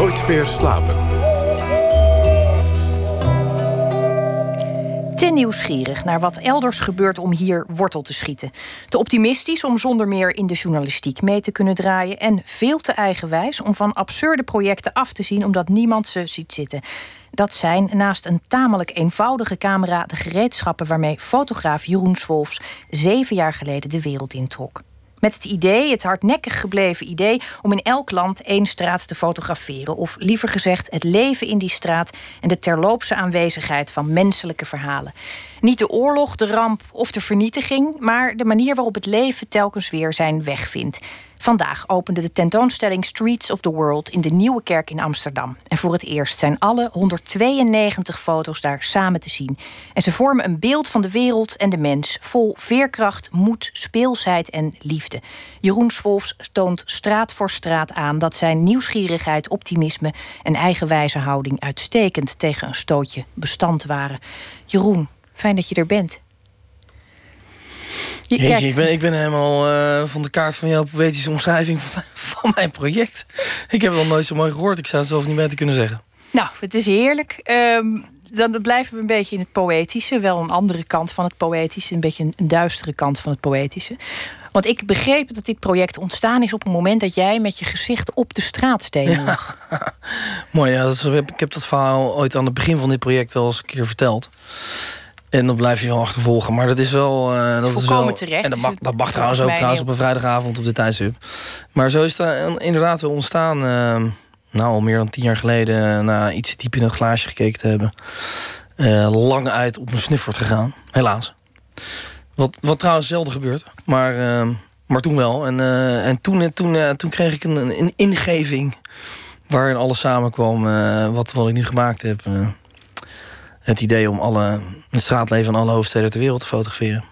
Nooit meer slapen. Te nieuwsgierig naar wat elders gebeurt om hier wortel te schieten. Te optimistisch om zonder meer in de journalistiek mee te kunnen draaien. En veel te eigenwijs om van absurde projecten af te zien omdat niemand ze ziet zitten. Dat zijn naast een tamelijk eenvoudige camera de gereedschappen waarmee fotograaf Jeroen Swolfs zeven jaar geleden de wereld introk. Met het idee, het hardnekkig gebleven idee, om in elk land één straat te fotograferen. Of liever gezegd, het leven in die straat en de terloopse aanwezigheid van menselijke verhalen. Niet de oorlog, de ramp of de vernietiging, maar de manier waarop het leven telkens weer zijn weg vindt. Vandaag opende de tentoonstelling Streets of the World in de Nieuwe Kerk in Amsterdam. En voor het eerst zijn alle 192 foto's daar samen te zien. En ze vormen een beeld van de wereld en de mens, vol veerkracht, moed, speelsheid en liefde. Jeroen Swolfs toont straat voor straat aan dat zijn nieuwsgierigheid, optimisme en eigenwijze houding uitstekend tegen een stootje bestand waren. Jeroen, fijn dat je er bent. Je Jeetje, ik, ben, ik ben helemaal uh, van de kaart van jouw poëtische omschrijving van, van, mijn project. Ik heb het nog nooit zo mooi gehoord. Ik zou het zelf niet beter kunnen zeggen. Nou, het is heerlijk. Um, dan blijven we een beetje in het poëtische. Wel een andere kant van het poëtische. Een beetje een, duistere kant van het poëtische. Want ik begreep dat dit project ontstaan is op het moment dat jij met je gezicht op de straatstenen lag. Mooi, ja. Dat is, ik heb dat verhaal ooit aan het begin van dit project wel eens een keer verteld. En dan blijf je wel achtervolgen. Maar dat is wel... Uh, dat is wel, terecht. En dat mag, dat mag trouwens ook trouwens op een vrijdagavond op de tijdshub. Maar zo is het inderdaad wel ontstaan... Uh, nou, al meer dan tien jaar geleden... na iets diep in het glaasje gekeken te hebben. Uh, lang uit op mijn snuffert gegaan. Helaas. Wat, wat trouwens zelden gebeurt. Maar, maar toen wel. En, en toen, toen, toen kreeg ik een, een ingeving... waarin alles samenkwam wat, wat ik nu gemaakt heb het idee om alle, het straatleven van alle hoofdsteden ter wereld te fotograferen.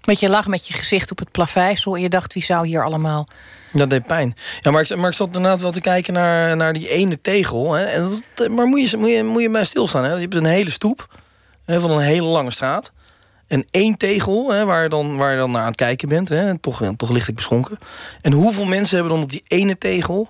Want je lag met je gezicht op het plaveisel en je dacht, wie zou hier allemaal... Dat deed pijn. Ja, maar ik, maar ik zat inderdaad wel te kijken naar, naar die ene tegel. Hè, en dat, maar moet je, moet, je, moet je bij stilstaan. Hè? Je hebt een hele stoep hè, van een hele lange straat. En één tegel, hè, waar, je dan, waar je dan naar aan het kijken bent. Hè, toch, toch lichtelijk beschonken. En hoeveel mensen hebben dan op die ene tegel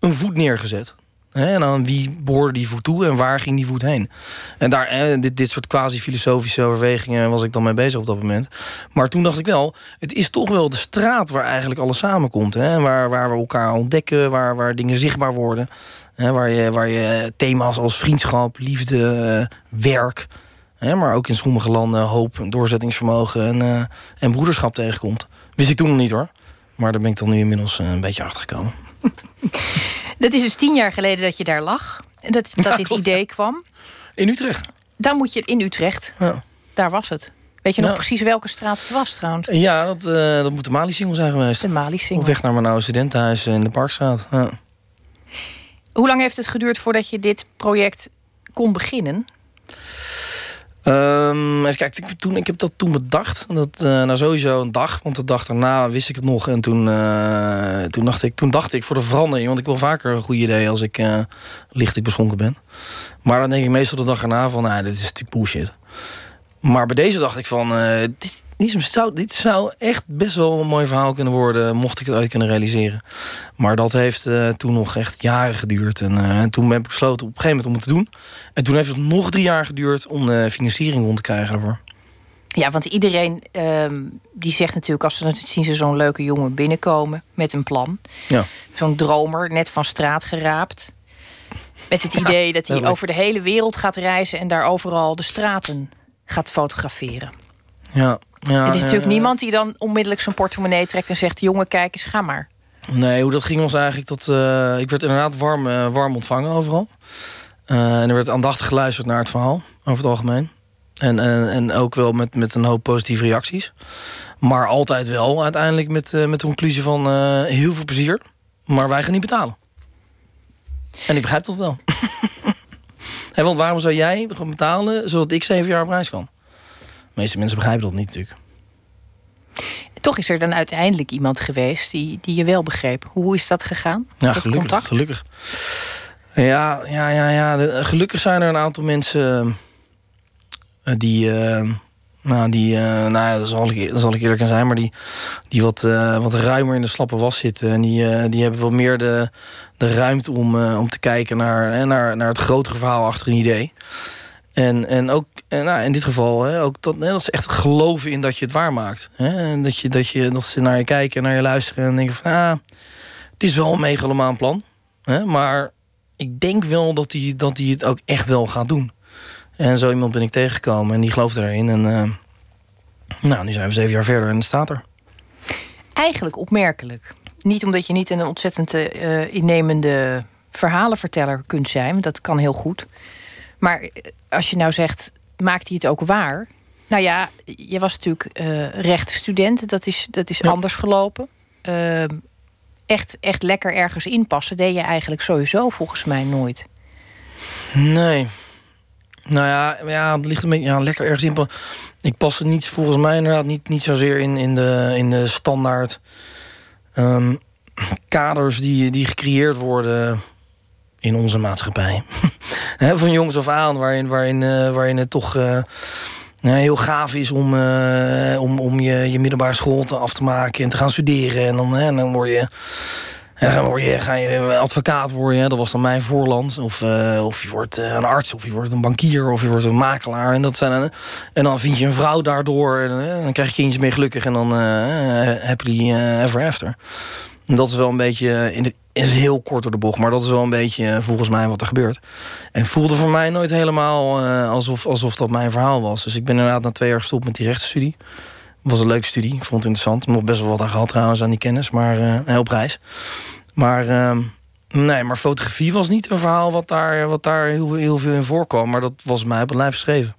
een voet neergezet? En dan wie behoorde die voet toe en waar ging die voet heen? En daar, dit, dit soort quasi-filosofische overwegingen was ik dan mee bezig op dat moment. Maar toen dacht ik wel, het is toch wel de straat waar eigenlijk alles samenkomt. Hè? Waar, waar we elkaar ontdekken, waar, waar dingen zichtbaar worden. Hè? Waar, je, waar je thema's als vriendschap, liefde, eh, werk... Hè? maar ook in sommige landen hoop, doorzettingsvermogen en, uh, en broederschap tegenkomt. Wist ik toen nog niet hoor. Maar daar ben ik dan nu inmiddels eh, een beetje achter gekomen. Dat is dus tien jaar geleden dat je daar lag. Dat, dat dit idee kwam. In Utrecht. Dan moet je in Utrecht. Ja. Daar was het. Weet je nog precies welke straat het was trouwens? Ja, dat, uh, dat moet de Mali-singel zijn geweest. De Mali-singel. Op weg naar mijn oude studentenhuis in de Parkstraat. Ja. Hoe lang heeft het geduurd voordat je dit project kon beginnen? Um, even kijken, toen, ik heb dat toen bedacht. Dat, uh, nou, sowieso een dag. Want de dag daarna wist ik het nog. En toen, uh, toen, dacht ik, toen dacht ik voor de verandering. Want ik wil vaker een goed idee als ik uh, lichtelijk beschonken ben. Maar dan denk ik meestal de dag erna van... Nou, dit is natuurlijk bullshit. Maar bij deze dacht ik van... dit, dit zou, dit zou echt best wel een mooi verhaal kunnen worden... mocht ik het uit kunnen realiseren. Maar dat heeft uh, toen nog echt jaren geduurd. En, uh, en, toen heb ik besloten op een gegeven moment om het te doen. En toen heeft het nog drie jaar geduurd... om de financiering rond te krijgen daarvoor. Ja, want iedereen uh, die zegt natuurlijk... als ze dan zien ze zo'n leuke jongen binnenkomen met een plan. Ja. Zo'n dromer, net van straat geraapt. Met het idee dat hij over de hele wereld gaat reizen... en daar overal de straten gaat fotograferen. Ja, ja, het is natuurlijk niemand die dan onmiddellijk zijn portemonnee trekt en zegt: jongen, kijk eens, ga maar. Nee, hoe dat ging was eigenlijk dat uh, ik werd inderdaad warm, uh, warm ontvangen overal. Uh, en er werd aandachtig geluisterd naar het verhaal over het algemeen. En, en, en ook wel met, met een hoop positieve reacties. Maar altijd wel uiteindelijk met, met de conclusie van heel veel plezier. Maar wij gaan niet betalen. En ik begrijp dat wel. want waarom zou jij gaan betalen zodat ik zeven jaar op reis kan? De meeste mensen begrijpen dat niet natuurlijk. Toch is er dan uiteindelijk iemand geweest die, die je wel begreep. Hoe is dat gegaan? Ja, gelukkig. Contact? gelukkig. Ja, ja, ja, ja. gelukkig zijn er een aantal mensen eh, die, uh, Nou, die, uh, nou ja, dat zal ik, dat zal ik eerlijk aan zijn, maar die, die wat, wat ruimer in de slappe was zitten. En die, die hebben wel meer de, de ruimte om, om te kijken naar, naar, naar het grotere verhaal achter een idee. En, en ook en nou, in dit geval, hè, ook dat, hè, ze echt geloven in dat je het waarmaakt. Hè? En dat, je, dat, je, dat ze naar je kijken en naar je luisteren en denken van ah, het is wel een megalomaan plan. Hè? Maar ik denk wel dat hij dat het ook echt wel gaat doen. En zo iemand ben ik tegengekomen en die geloofde erin. En uh, nou, nu zijn we zeven jaar verder en het staat er. Eigenlijk opmerkelijk. Niet omdat je niet een ontzettend uh, innemende verhalenverteller kunt zijn. Dat kan heel goed. Maar eh, als je nou zegt, maakt hij het ook waar? Nou ja, je was natuurlijk uh, rechtenstudent. Dat is, dat is anders gelopen. Uh, echt, echt lekker ergens inpassen deed je eigenlijk sowieso volgens mij nooit. Nee, nou ja, ja het ligt een beetje ja, lekker erg simpel. Ik pas het niet, volgens mij inderdaad niet, niet zozeer in, in, de, in de standaard um, kaders die, die gecreëerd worden in onze maatschappij. van jongens af aan, waarin, waarin, uh, waarin het toch uh, heel gaaf is om, om, om je, je middelbare school te af te maken en te gaan studeren. En dan, en dan word je en dan word je, ga je advocaat worden, dat was dan mijn voorland. Of, of je wordt een arts, of je wordt een bankier, of je wordt een makelaar. En, dat zijn, en dan vind je een vrouw daardoor. En dan krijg je kindjes mee gelukkig. En dan happily ever after. En dat is wel een beetje, in de, is heel kort door de bocht. Maar dat is wel een beetje volgens mij wat er gebeurt. En voelde voor mij nooit helemaal alsof, alsof dat mijn verhaal was. Dus ik ben inderdaad na twee jaar gestopt met die rechtenstudie. Was een leuke studie, vond het interessant. Nog best wel wat aan gehad trouwens aan die kennis, maar uh, heel prijs. Maar uh, nee, maar fotografie was niet een verhaal wat daar, wat daar heel, heel veel in voorkwam. Maar dat was mij op het lijf geschreven.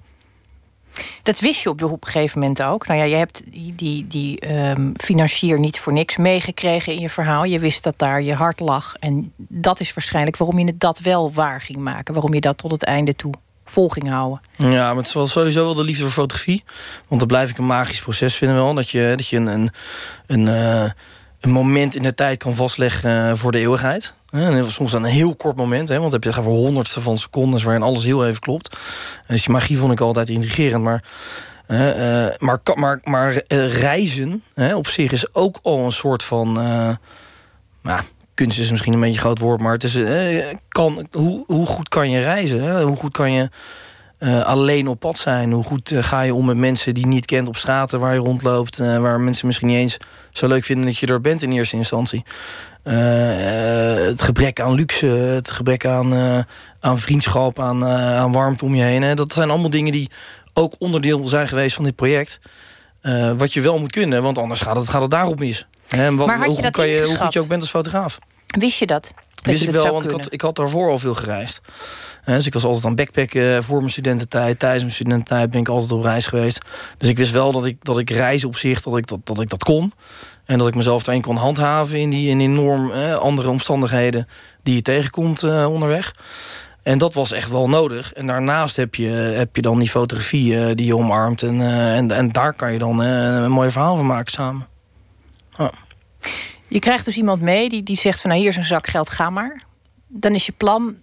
Dat wist je op, de, op een gegeven moment ook. Nou ja, je hebt die, die, die um, financier niet voor niks meegekregen in je verhaal. Je wist dat daar je hart lag. En dat is waarschijnlijk waarom je het dat wel waar ging maken. Waarom je dat tot het einde toe vol ging houden. Ja, maar het was sowieso wel de liefde voor fotografie. Want dat blijf ik een magisch proces vinden wel. Dat je, dat je een, een, een uh, een moment in de tijd kan vastleggen eh, voor de eeuwigheid. En soms een heel kort moment, hè, want heb je het voor honderdste van secondes waarin alles heel even klopt. Dus die magie vond ik altijd intrigerend. Maar, uh, maar, maar, maar reizen hè, op zich is ook al een soort van. nou, kunst is misschien een beetje een groot woord, maar het is, kan, hoe, hoe goed kan je reizen? Hè? Hoe goed kan je alleen op pad zijn? Hoe goed ga je om met mensen die je niet kent op straten waar je rondloopt, waar mensen misschien niet eens zo leuk vinden dat je er bent in eerste instantie? Het gebrek aan luxe, het gebrek aan, aan vriendschap, aan, aan warmte om je heen. Hè? Dat zijn allemaal dingen die ook onderdeel zijn geweest van dit project. wat je wel moet kunnen, want anders gaat het, gaat het daarop mis. Hè? Wat, maar hoe, kan je, hoe goed je ook bent als fotograaf. Wist je dat? Wist ik wel, want ik had, ik had daarvoor al veel gereisd. dus ik was altijd aan backpacken voor mijn studententijd. Tijdens mijn studententijd ben ik altijd op reis geweest. Dus ik wist wel dat ik, dat ik reis op zich, dat ik dat, dat, ik dat kon. En dat ik mezelf erin kon handhaven in die in enorm andere omstandigheden die je tegenkomt uh, onderweg. En dat was echt wel nodig. En daarnaast heb je, heb je dan die fotografie die je omarmt. En, en, en daar kan je dan een mooi verhaal van maken samen. Oh. Je krijgt dus iemand mee die, die zegt van nou hier is een zak geld, ga maar. Dan is je plan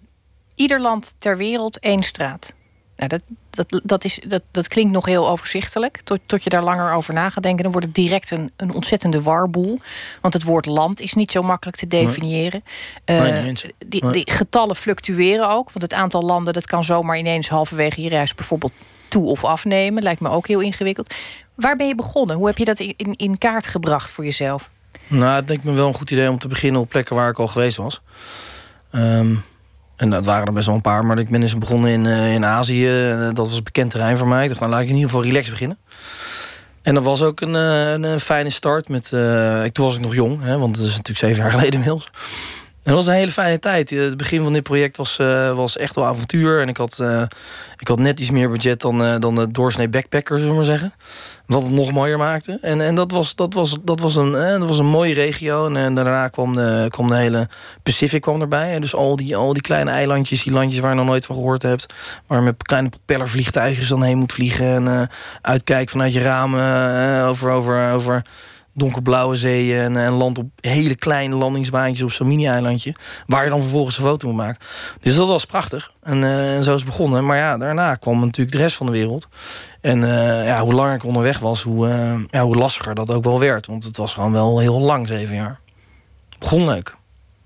ieder land ter wereld één straat. Nou, dat, dat, dat, is, dat, dat klinkt nog heel overzichtelijk. Tot, tot je daar langer over na gaat denken. Dan wordt het direct een, een ontzettende warboel. Want het woord land is niet zo makkelijk te definiëren. Nee. Uh, die, die, getallen fluctueren ook. Want het aantal landen dat kan zomaar ineens halverwege je reis bijvoorbeeld toe of afnemen. Lijkt me ook heel ingewikkeld. Waar ben je begonnen? Hoe heb je dat in, in, in kaart gebracht voor jezelf? Nou, het denk me wel een goed idee om te beginnen op plekken waar ik al geweest was. Um, en dat waren er best wel een paar, maar ik ben eens begonnen in, uh, in Azië. Dat was een bekend terrein voor mij. Ik dacht, nou laat ik in ieder geval relax beginnen. En dat was ook een, uh, een, fijne start. Met, uh, toen was ik nog jong, hè, want het is natuurlijk zeven jaar geleden inmiddels. Dat was een hele fijne tijd. Het begin van dit project was, uh, was echt wel avontuur. En ik had, uh, ik had net iets meer budget dan, dan de doorsnee backpacker, zullen we maar zeggen. Wat het nog mooier maakte. En, en dat, was, dat, was, dat, was een, dat was een mooie regio. En, en daarna kwam de, kwam de hele Pacific kwam erbij. En dus al die, al die kleine eilandjes, die landjes waar je nog nooit van gehoord hebt. Waar je met kleine propellervliegtuigjes dan heen moet vliegen. En uitkijken vanuit je ramen over, over, over donkerblauwe zeeën en, en land op hele kleine landingsbaantjes op zo'n mini-eilandje. Waar je dan vervolgens een foto moet maken. Dus dat was prachtig. En, uh, en zo is het begonnen. Maar ja, daarna kwam natuurlijk de rest van de wereld. En uh, ja, hoe langer ik onderweg was, hoe, uh, ja, hoe lastiger dat ook wel werd. Want het was gewoon wel heel lang, zeven jaar. Begon leuk.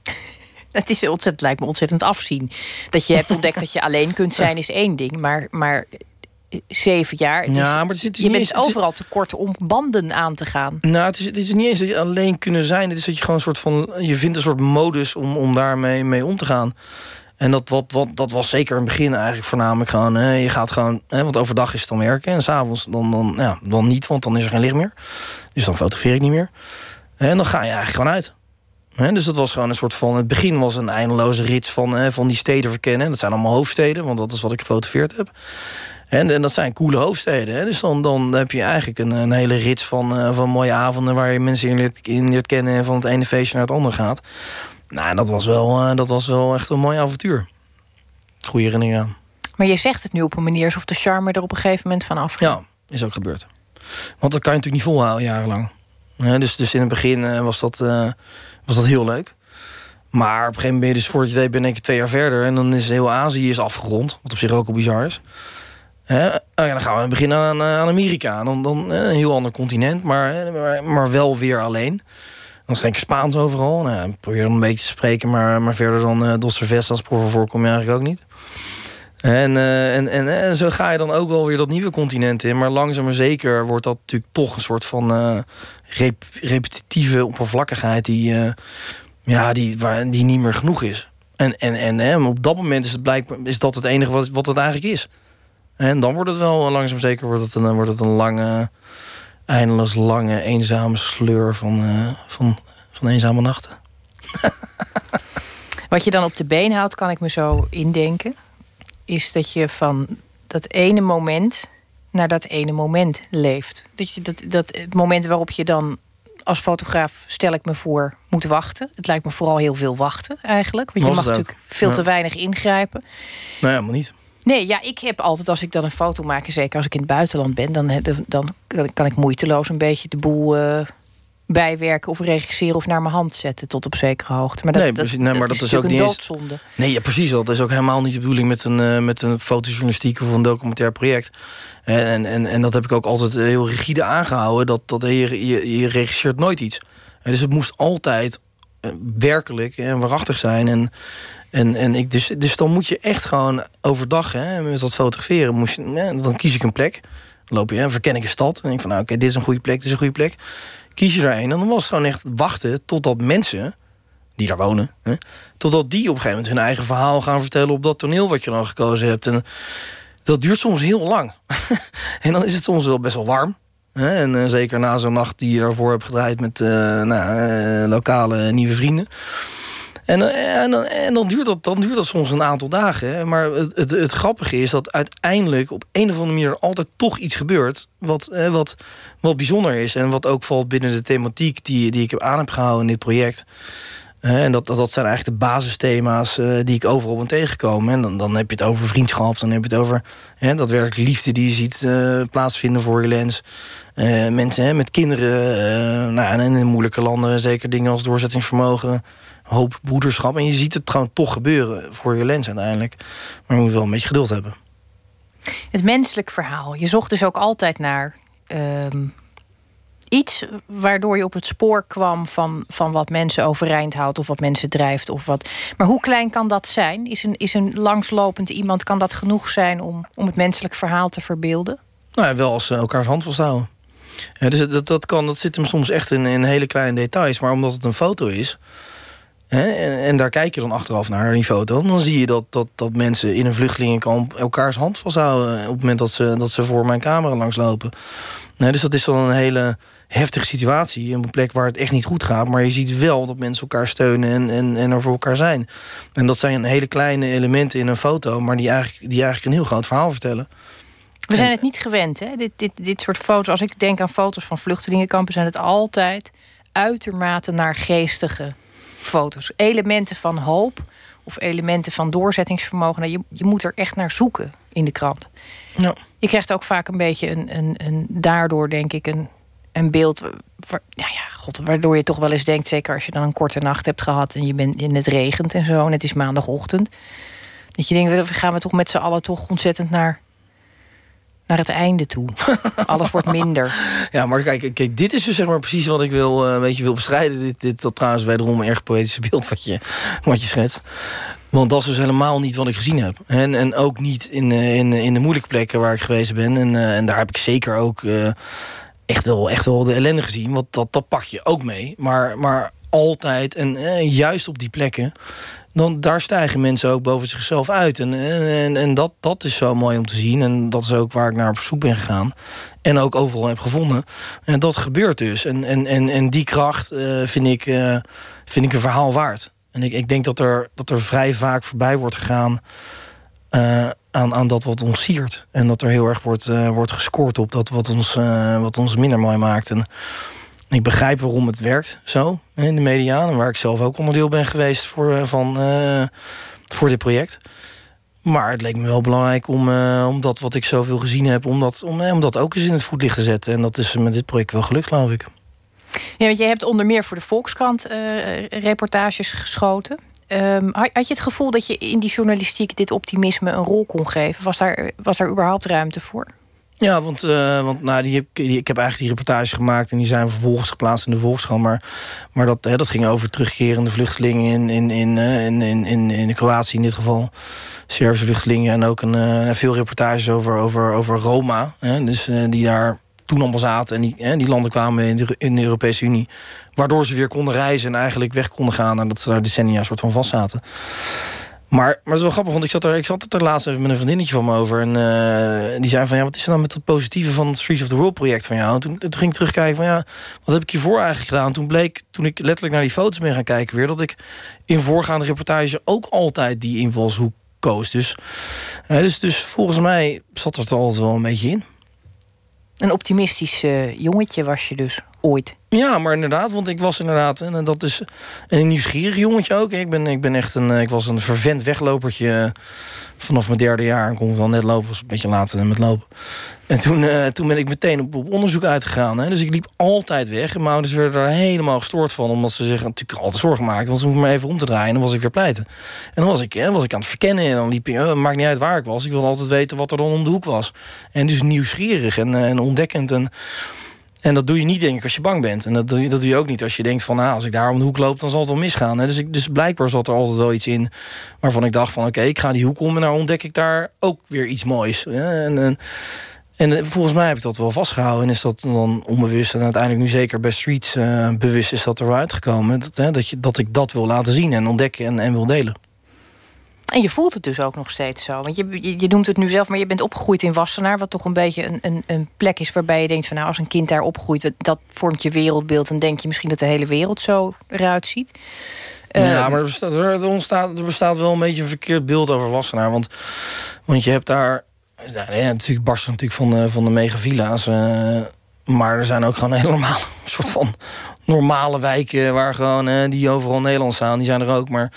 Het is ontzettend, lijkt me ontzettend afzien. Dat je hebt ontdekt dat je alleen kunt zijn, is één ding. Maar, maar zeven jaar. Het ja, maar het is, het is je bent overal te kort om banden aan te gaan. Nou, het is, het is niet eens dat je alleen kunnen zijn. Het is dat je gewoon een soort van. Je vindt een soort modus om, om daarmee mee om te gaan. En dat, wat, wat, dat was zeker in het begin eigenlijk voornamelijk gewoon... Hè, je gaat gewoon, hè, want overdag is het dan werken... en s'avonds dan, dan, ja, dan niet, want dan is er geen licht meer. Dus dan fotografeer ik niet meer. En dan ga je eigenlijk gewoon uit. Hè, dus dat was gewoon een soort van... Het begin was een eindeloze rit van, van die steden verkennen. Dat zijn allemaal hoofdsteden, want dat is wat ik gefotografeerd heb. En, en dat zijn coole hoofdsteden. Hè? Dus dan, dan heb je eigenlijk een, een hele rits van, uh, van mooie avonden... waar je mensen in leert, in leert kennen... en van het ene feestje naar het andere gaat. Nou, dat was wel, uh, dat was wel echt een mooi avontuur. Goede herinnering aan. Maar je zegt het nu op een manier alsof de charme er op een gegeven moment van afgaat. Ja, is ook gebeurd. Want dat kan je natuurlijk niet volhouden jarenlang. Ja, dus, dus in het begin uh, was, dat, was dat heel leuk. Maar op een gegeven moment ben je dus voordat je weet ben ik twee jaar verder... en dan is heel Azië is afgerond. Wat op zich ook al bizar is. Hè? Oh dan gaan we beginnen aan, eh, aan Amerika. Dan, dan een heel ander continent, maar, maar, maar wel weer alleen. Dan denk ik Spaans overal. Nou, probeer dan een beetje te spreken, maar, maar verder dan uh, Dos Cervezas voorkom je eigenlijk ook niet. En, en, en, zo ga je dan ook wel weer dat nieuwe continent in. Maar langzaam maar zeker wordt dat natuurlijk toch een soort van rep repetitieve oppervlakkigheid die, ja, die, waar, die niet meer genoeg is. En, en, en, en op dat moment is, het blijkbaar, is dat het enige wat, wat het eigenlijk is. En dan wordt het wel langzaam zeker wordt het een, wordt het een lange, eindeloos lange, eenzame sleur van, uh, van, van eenzame nachten. Wat je dan op de been houdt, kan ik me zo indenken, is dat je van dat ene moment naar dat ene moment leeft. Dat, je, dat, dat het moment waarop je dan als fotograaf, stel ik me voor, moet wachten. Het lijkt me vooral heel veel wachten eigenlijk. Want je mag natuurlijk veel te weinig ingrijpen. Nou ja, maar niet. Nee, ja, ik heb altijd als ik dan een foto maak, zeker als ik in het buitenland ben, dan, dan kan ik moeiteloos een beetje de boel uh, bijwerken of regisseren of naar mijn hand zetten tot op zekere hoogte. Maar dat, nee, precies, nee, maar dat, is, ook een niet doodzonde. Eens, nee, ja, precies. Dat is ook helemaal niet de bedoeling met een, uh, met een fotojournalistiek of een documentair project. En, en, en dat heb ik ook altijd heel rigide aangehouden. Dat, dat je, je, je regisseert nooit iets. dus het moest altijd uh, werkelijk en waarachtig zijn. En en, en ik dus, dus dan moet je echt gewoon overdag, hè, met dat fotograferen, je, dan kies ik een plek. Dan loop je, hè, verken ik een stad. En denk van, nou oké, dit is een goede plek, dit is een goede plek. Kies je er een. En dan was het gewoon echt wachten totdat mensen die daar wonen, hè, totdat die op een gegeven moment hun eigen verhaal gaan vertellen op dat toneel wat je dan gekozen hebt. En dat duurt soms heel lang. en dan is het soms wel best wel warm. Hè, en uh, zeker na zo'n nacht die je daarvoor hebt gedraaid met uh, nou, uh, lokale nieuwe vrienden. En, eh, en, en dan, duurt dat, dan duurt dat soms een aantal dagen. Maar het, het, het, grappige is dat uiteindelijk op een of andere manier er altijd toch iets gebeurt. Wat, wat, wat bijzonder is. En wat ook valt binnen de thematiek die, die ik heb aan heb gehouden in dit project. En dat, dat, dat zijn eigenlijk de basisthema's uh, die ik overal ben tegengekomen. En dan, dan heb je het over vriendschap, dan heb je het over hè, dat werk liefde die je ziet uh, plaatsvinden voor je lens. Uh, mensen hè, met kinderen, nou, en in moeilijke landen zeker dingen als doorzettingsvermogen, hoop broederschap. En je ziet het gewoon toch gebeuren voor je lens uiteindelijk. Maar je moet wel een beetje geduld hebben. Het menselijk verhaal. Je zocht dus ook altijd naar ehm, iets waardoor je op het spoor kwam van, van wat mensen overeind houdt of wat mensen drijft. Of wat. Maar hoe klein kan dat zijn? Is een, is een langslopend iemand, kan dat genoeg zijn om, om het menselijk verhaal te verbeelden? Nou ja, wel als ze elkaars hand vasthouden. Ja, dus dat, dat, kan, dat zit hem soms echt in, in hele kleine details. Maar omdat het een foto is, en, en, daar kijk je dan achteraf naar, die foto. Dan zie je dat, dat, dat mensen in een vluchtelingenkamp elkaars hand vasthouden... op het moment dat ze, dat ze voor mijn camera langslopen. Nee, dus dat is dan een hele heftige situatie. Een plek waar het echt niet goed gaat. Maar je ziet wel dat mensen elkaar steunen en, en, en er voor elkaar zijn. En dat zijn hele kleine elementen in een foto... maar die eigenlijk, die eigenlijk een heel groot verhaal vertellen. We zijn het niet gewend, hè? Dit, dit, dit soort foto's. Als ik denk aan foto's van vluchtelingenkampen... zijn het altijd uitermate naar geestige foto's. Elementen van hoop of elementen van doorzettingsvermogen. Nou, je, je moet er echt naar zoeken in de krant. Ja. Je krijgt ook vaak een beetje een, een, een daardoor, denk ik, een, een beeld nou ja, god, waardoor je toch wel eens denkt, zeker als je dan een korte nacht hebt gehad en je bent in het regent en zo, en het is maandagochtend, dat je denkt, gaan we toch met z'n allen toch ontzettend naar naar het einde toe. Alles wordt minder. Ja, maar kijk, kijk, dit is dus zeg maar precies wat ik wil, uh, weet je, wil bestrijden. Dit, dit dat trouwens wederom een erg poëtische beeld wat je, wat je schetst. Want dat is dus helemaal niet wat ik gezien heb. En, en ook niet in, uh, in, in de moeilijke plekken waar ik geweest ben. En, uh, en daar heb ik zeker ook echt, wel, echt wel de ellende gezien. Want dat, dat pak je ook mee. Maar, maar altijd en juist op die plekken dan daar stijgen mensen ook boven zichzelf uit. En, en, en dat, dat is zo mooi om te zien. En dat is ook waar ik naar op zoek ben gegaan. En ook overal heb gevonden. En dat gebeurt dus. En, en, en, en die kracht uh, vind, ik, uh, vind ik een verhaal waard. En ik, ik denk dat er, dat er vrij vaak voorbij wordt gegaan... Uh, aan, aan dat wat ons siert. En dat er heel erg wordt, wordt gescoord op dat wat ons, wat ons minder mooi maakt. En ik begrijp waarom het werkt zo in de media. Waar ik zelf ook onderdeel ben geweest voor, eh, van, uh, voor dit project. Maar het leek me wel belangrijk om, uh, om dat wat ik zoveel gezien heb... Om dat, om, om dat ook eens in het voetlicht te zetten. En dat is met dit project wel gelukt, geloof ik. Ja, want jij hebt onder meer voor de Volkskrant reportages geschoten. Um, had je het gevoel dat je in die journalistiek dit optimisme een rol kon geven? Was daar, was daar überhaupt ruimte voor? Ja, want, uh, want nou, die ik heb eigenlijk die reportage gemaakt... en die zijn vervolgens geplaatst in de Volkskrant. Maar, maar dat, hè, dat ging over terugkerende vluchtelingen in, in, in, uh, in, in, in, in Kroatië in dit geval. Servische vluchtelingen en ook een, uh, veel reportages over, over, over Roma. Hè, dus die daar toen allemaal zaten en die, hè, die landen kwamen in de, in de Europese Unie. Waardoor ze weer konden reizen en eigenlijk weg konden gaan... en dat ze daar decennia soort van vast zaten. Maar, maar het is wel grappig, want ik zat er, ik zat het er laatst even met een vriendinnetje van me over. En uh, die zei van, ja, wat is er dan met dat positieve van het Streets of the World project van jou? En toen, ging ik terugkijken van, ja, wat heb ik hiervoor eigenlijk gedaan? Toen bleek, toen ik letterlijk naar die foto's ben gaan kijken weer... dat ik in voorgaande reportages ook altijd die invalshoek koos. Dus, uh, dus, dus volgens mij zat er altijd wel een beetje in. Een optimistisch uh, jongetje was je dus Ja, maar inderdaad, want ik was inderdaad, en dat is een nieuwsgierig jongetje ook. Ik ben, ik ben echt een, ik was een vervent weglopertje vanaf mijn derde jaar. Ik kon dan net lopen, was een beetje later met lopen. En toen, toen ben ik meteen op, op onderzoek uitgegaan. Hè. Dus ik liep altijd weg. En mijn ouders werden er helemaal gestoord van. Omdat ze zich natuurlijk altijd zorgen maakten. Want ze hoefden me even om te draaien. En dan was ik weer pleiten. En dan was ik, hè, was ik aan het verkennen. En dan liep uh, maakt niet uit waar ik was. Ik wilde altijd weten wat er dan om de hoek was. En dus nieuwsgierig en, en ontdekkend. En, en dat doe je niet, denk ik, als je bang bent. En dat doe je, dat doe je ook niet als je denkt van... nou, als ik daar om de hoek loop, dan zal het wel misgaan. Dus, ik, dus blijkbaar zat er altijd wel iets in... waarvan ik dacht van, oké, ik ga die hoek om... en nou ontdek ik daar ook weer iets moois. En, en, en volgens mij heb ik dat wel vastgehouden. En is dat dan onbewust en uiteindelijk nu zeker bij Streets... Uh, bewust is dat er wel uitgekomen. Dat, hè, dat, je, dat ik dat wil laten zien en ontdekken en, en wil delen. En je voelt het dus ook nog steeds zo. Want je, je, je, noemt het nu zelf, maar je bent opgegroeid in Wassenaar... wat toch een beetje een, een, een plek is waarbij je denkt... van nou, als een kind daar opgroeit, dat vormt je wereldbeeld... dan denk je misschien dat de hele wereld zo eruit ziet. Ja, uh, maar er bestaat, er, ontstaat, er bestaat wel een beetje een verkeerd beeld over Wassenaar. Want, want je hebt daar... Ja, natuurlijk barst natuurlijk van de, van de megavilla's... Uh, maar er zijn ook gewoon helemaal een soort van normale wijken waar gewoon eh, die overal Nederland staan, die zijn er ook. Maar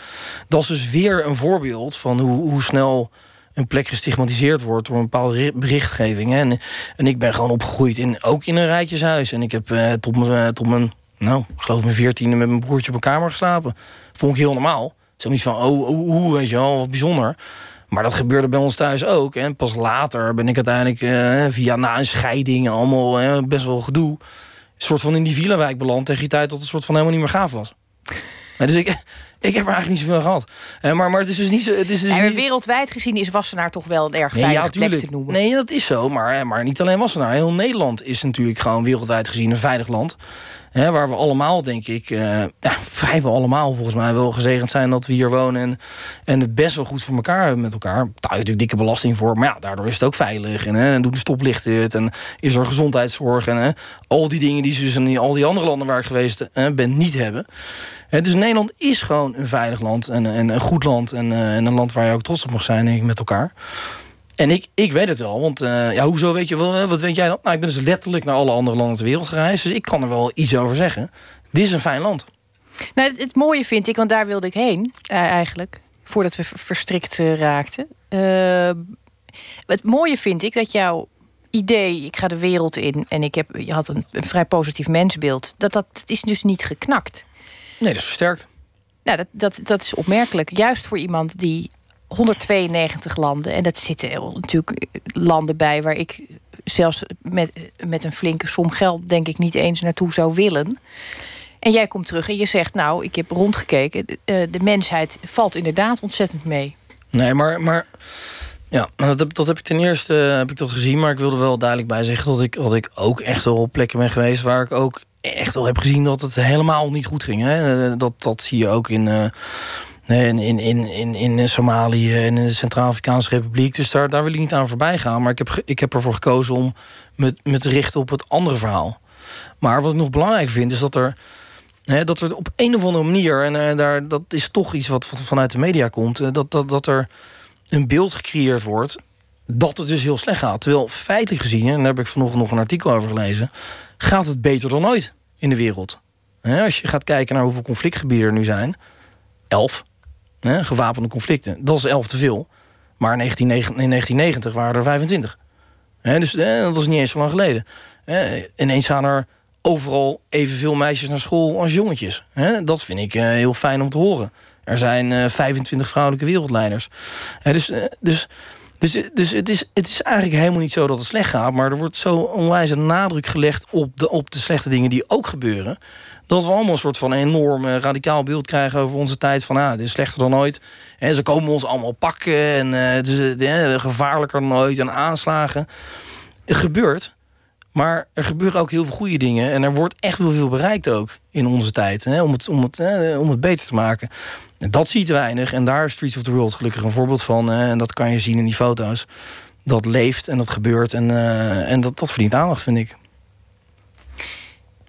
dat is dus weer een voorbeeld van hoe, hoe snel een plek gestigmatiseerd wordt door een bepaalde berichtgeving. En, en ik ben gewoon opgegroeid in, ook in een rijtjeshuis. En ik heb uh, tot mijn, uh, tot mijn, nou, geloof mijn veertiende met mijn broertje op een kamer geslapen. Vond ik heel normaal. Zoiets van, oh, oh, oh, weet je wel, wat bijzonder. Maar dat gebeurde bij ons thuis ook. En pas later ben ik uiteindelijk uh, via na een scheiding allemaal best wel gedoe soort van in die villa-wijk beland... tegen die tijd dat het soort van helemaal niet meer gaaf was. dus ik, ik heb er eigenlijk niet zoveel gehad. Uh, maar, maar het is dus niet zo... Het is dus en niet... Wereldwijd gezien is Wassenaar toch wel een erg nee, veilige ja, plek te noemen. Nee, dat is zo. Maar, maar niet alleen Wassenaar. Heel Nederland is natuurlijk gewoon wereldwijd gezien een veilig land. Waar we allemaal, denk ik, uh, ja, vrijwel allemaal volgens mij wel gezegend zijn dat we hier wonen. En, en het best wel goed voor elkaar hebben met elkaar. Daar je natuurlijk dikke belasting voor. Maar ja, daardoor is het ook veilig. En, hè, en doen de stoplichten het. En is er gezondheidszorg. En hè, al die dingen die ze dus in al die andere landen waar ik geweest hè, ben niet hebben. Dus Nederland is gewoon een veilig land. En, en een goed land. En, uh, en een land waar je ook trots op mag zijn, denk ik, met elkaar. En ik, ik weet het wel, want uh, ja, hoezo weet je wel, wat weet jij dan? Nou, ik ben dus letterlijk naar alle andere landen ter wereld gereisd, dus ik kan er wel iets over zeggen. Dit is een fijn land. Nou, het, mooie vind ik, want daar wilde ik heen uh, eigenlijk, voordat we verstrikt uh, raakten. het mooie vind ik dat jouw idee, ik ga de wereld in en ik heb, je had een, een vrij positief mensbeeld, dat, dat, dat is dus niet geknakt. Nee, dat is versterkt. Nou, dat, dat, dat is opmerkelijk. Juist voor iemand die 192 landen, en dat zitten natuurlijk landen bij waar ik zelfs met, met een flinke som geld, denk ik, niet eens naartoe zou willen. En jij komt terug en je zegt, nou, ik heb rondgekeken. De, eh, de mensheid valt inderdaad ontzettend mee. Nee, maar, maar ja, dat heb, dat heb ik ten eerste heb ik dat gezien. Maar ik wilde wel duidelijk bij zeggen dat ik, dat ik ook echt wel op plekken ben geweest waar ik ook echt wel heb gezien dat het helemaal niet goed ging. Hè? Dat, dat zie je ook in. Uh, in, in, in, in Somalië en in de Centraal-Afrikaanse Republiek. Dus daar, daar wil ik niet aan voorbij gaan. Maar ik heb, ik heb ervoor gekozen om me, me te richten op het andere verhaal. Maar wat ik nog belangrijk vind, is dat er dat er op een of andere manier, en uh, daar, dat is toch iets wat vanuit de media komt, uh, dat, dat, dat er een beeld gecreëerd wordt dat het dus heel slecht gaat. Terwijl feitelijk gezien, en daar heb ik vanochtend nog een artikel over gelezen, gaat het beter dan ooit in de wereld. als je gaat kijken naar hoeveel conflictgebieden er nu zijn, elf gewapende conflicten, dat is elf te veel. Maar in 1990 waren er 25. dus dat was niet eens zo lang geleden. ineens gaan er overal evenveel meisjes naar school als jongetjes. Dat vind ik eh, heel fijn om te horen. Er zijn 25 eh, vrouwelijke wereldleiders. dus, eh, dus, dus, dus het, is, het is eigenlijk helemaal niet zo dat het slecht gaat... maar er wordt zo onwijs nadruk gelegd op de, op de slechte dingen die ook gebeuren... dat we allemaal een soort van enorm radicaal beeld krijgen over onze tijd... van ah, het is slechter dan ooit. En ze komen ons allemaal pakken en het is gevaarlijker dan ooit... en aanslagen. Het gebeurt... Maar er gebeuren ook heel veel goede dingen. En er wordt echt wel veel bereikt ook in onze tijd. Hè, om, het, om, het, om het beter te maken. En dat ziet weinig. En daar is Streets of the World gelukkig een voorbeeld van. En dat kan je zien in die foto's. Dat leeft en dat gebeurt. En, en dat, dat verdient aandacht, vind ik.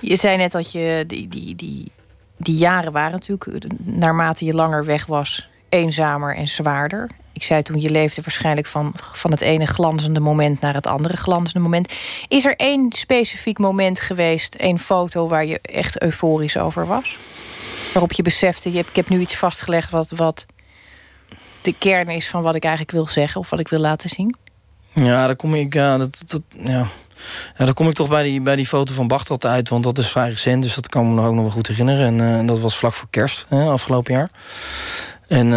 Je zei net dat je die, die, die, die jaren waren natuurlijk... naarmate je langer weg was, eenzamer en zwaarder. Ik zei toen, je leefde waarschijnlijk van, van het ene glanzende moment naar het andere glanzende moment. Is er één specifiek moment geweest, één foto waar je echt euforisch over was? Waarop je besefte, je hebt, ik heb nu iets vastgelegd wat, wat de kern is van wat ik eigenlijk wil zeggen of wat ik wil laten zien? Ja, dan kom ik, ja, dat, dat, ja. Ja, dan kom ik toch bij die, bij die foto van Bachtel uit, want dat is vrij recent, dus dat kan me nog ook nog wel goed herinneren. En uh, dat was vlak voor kerst, hè, afgelopen jaar. En uh,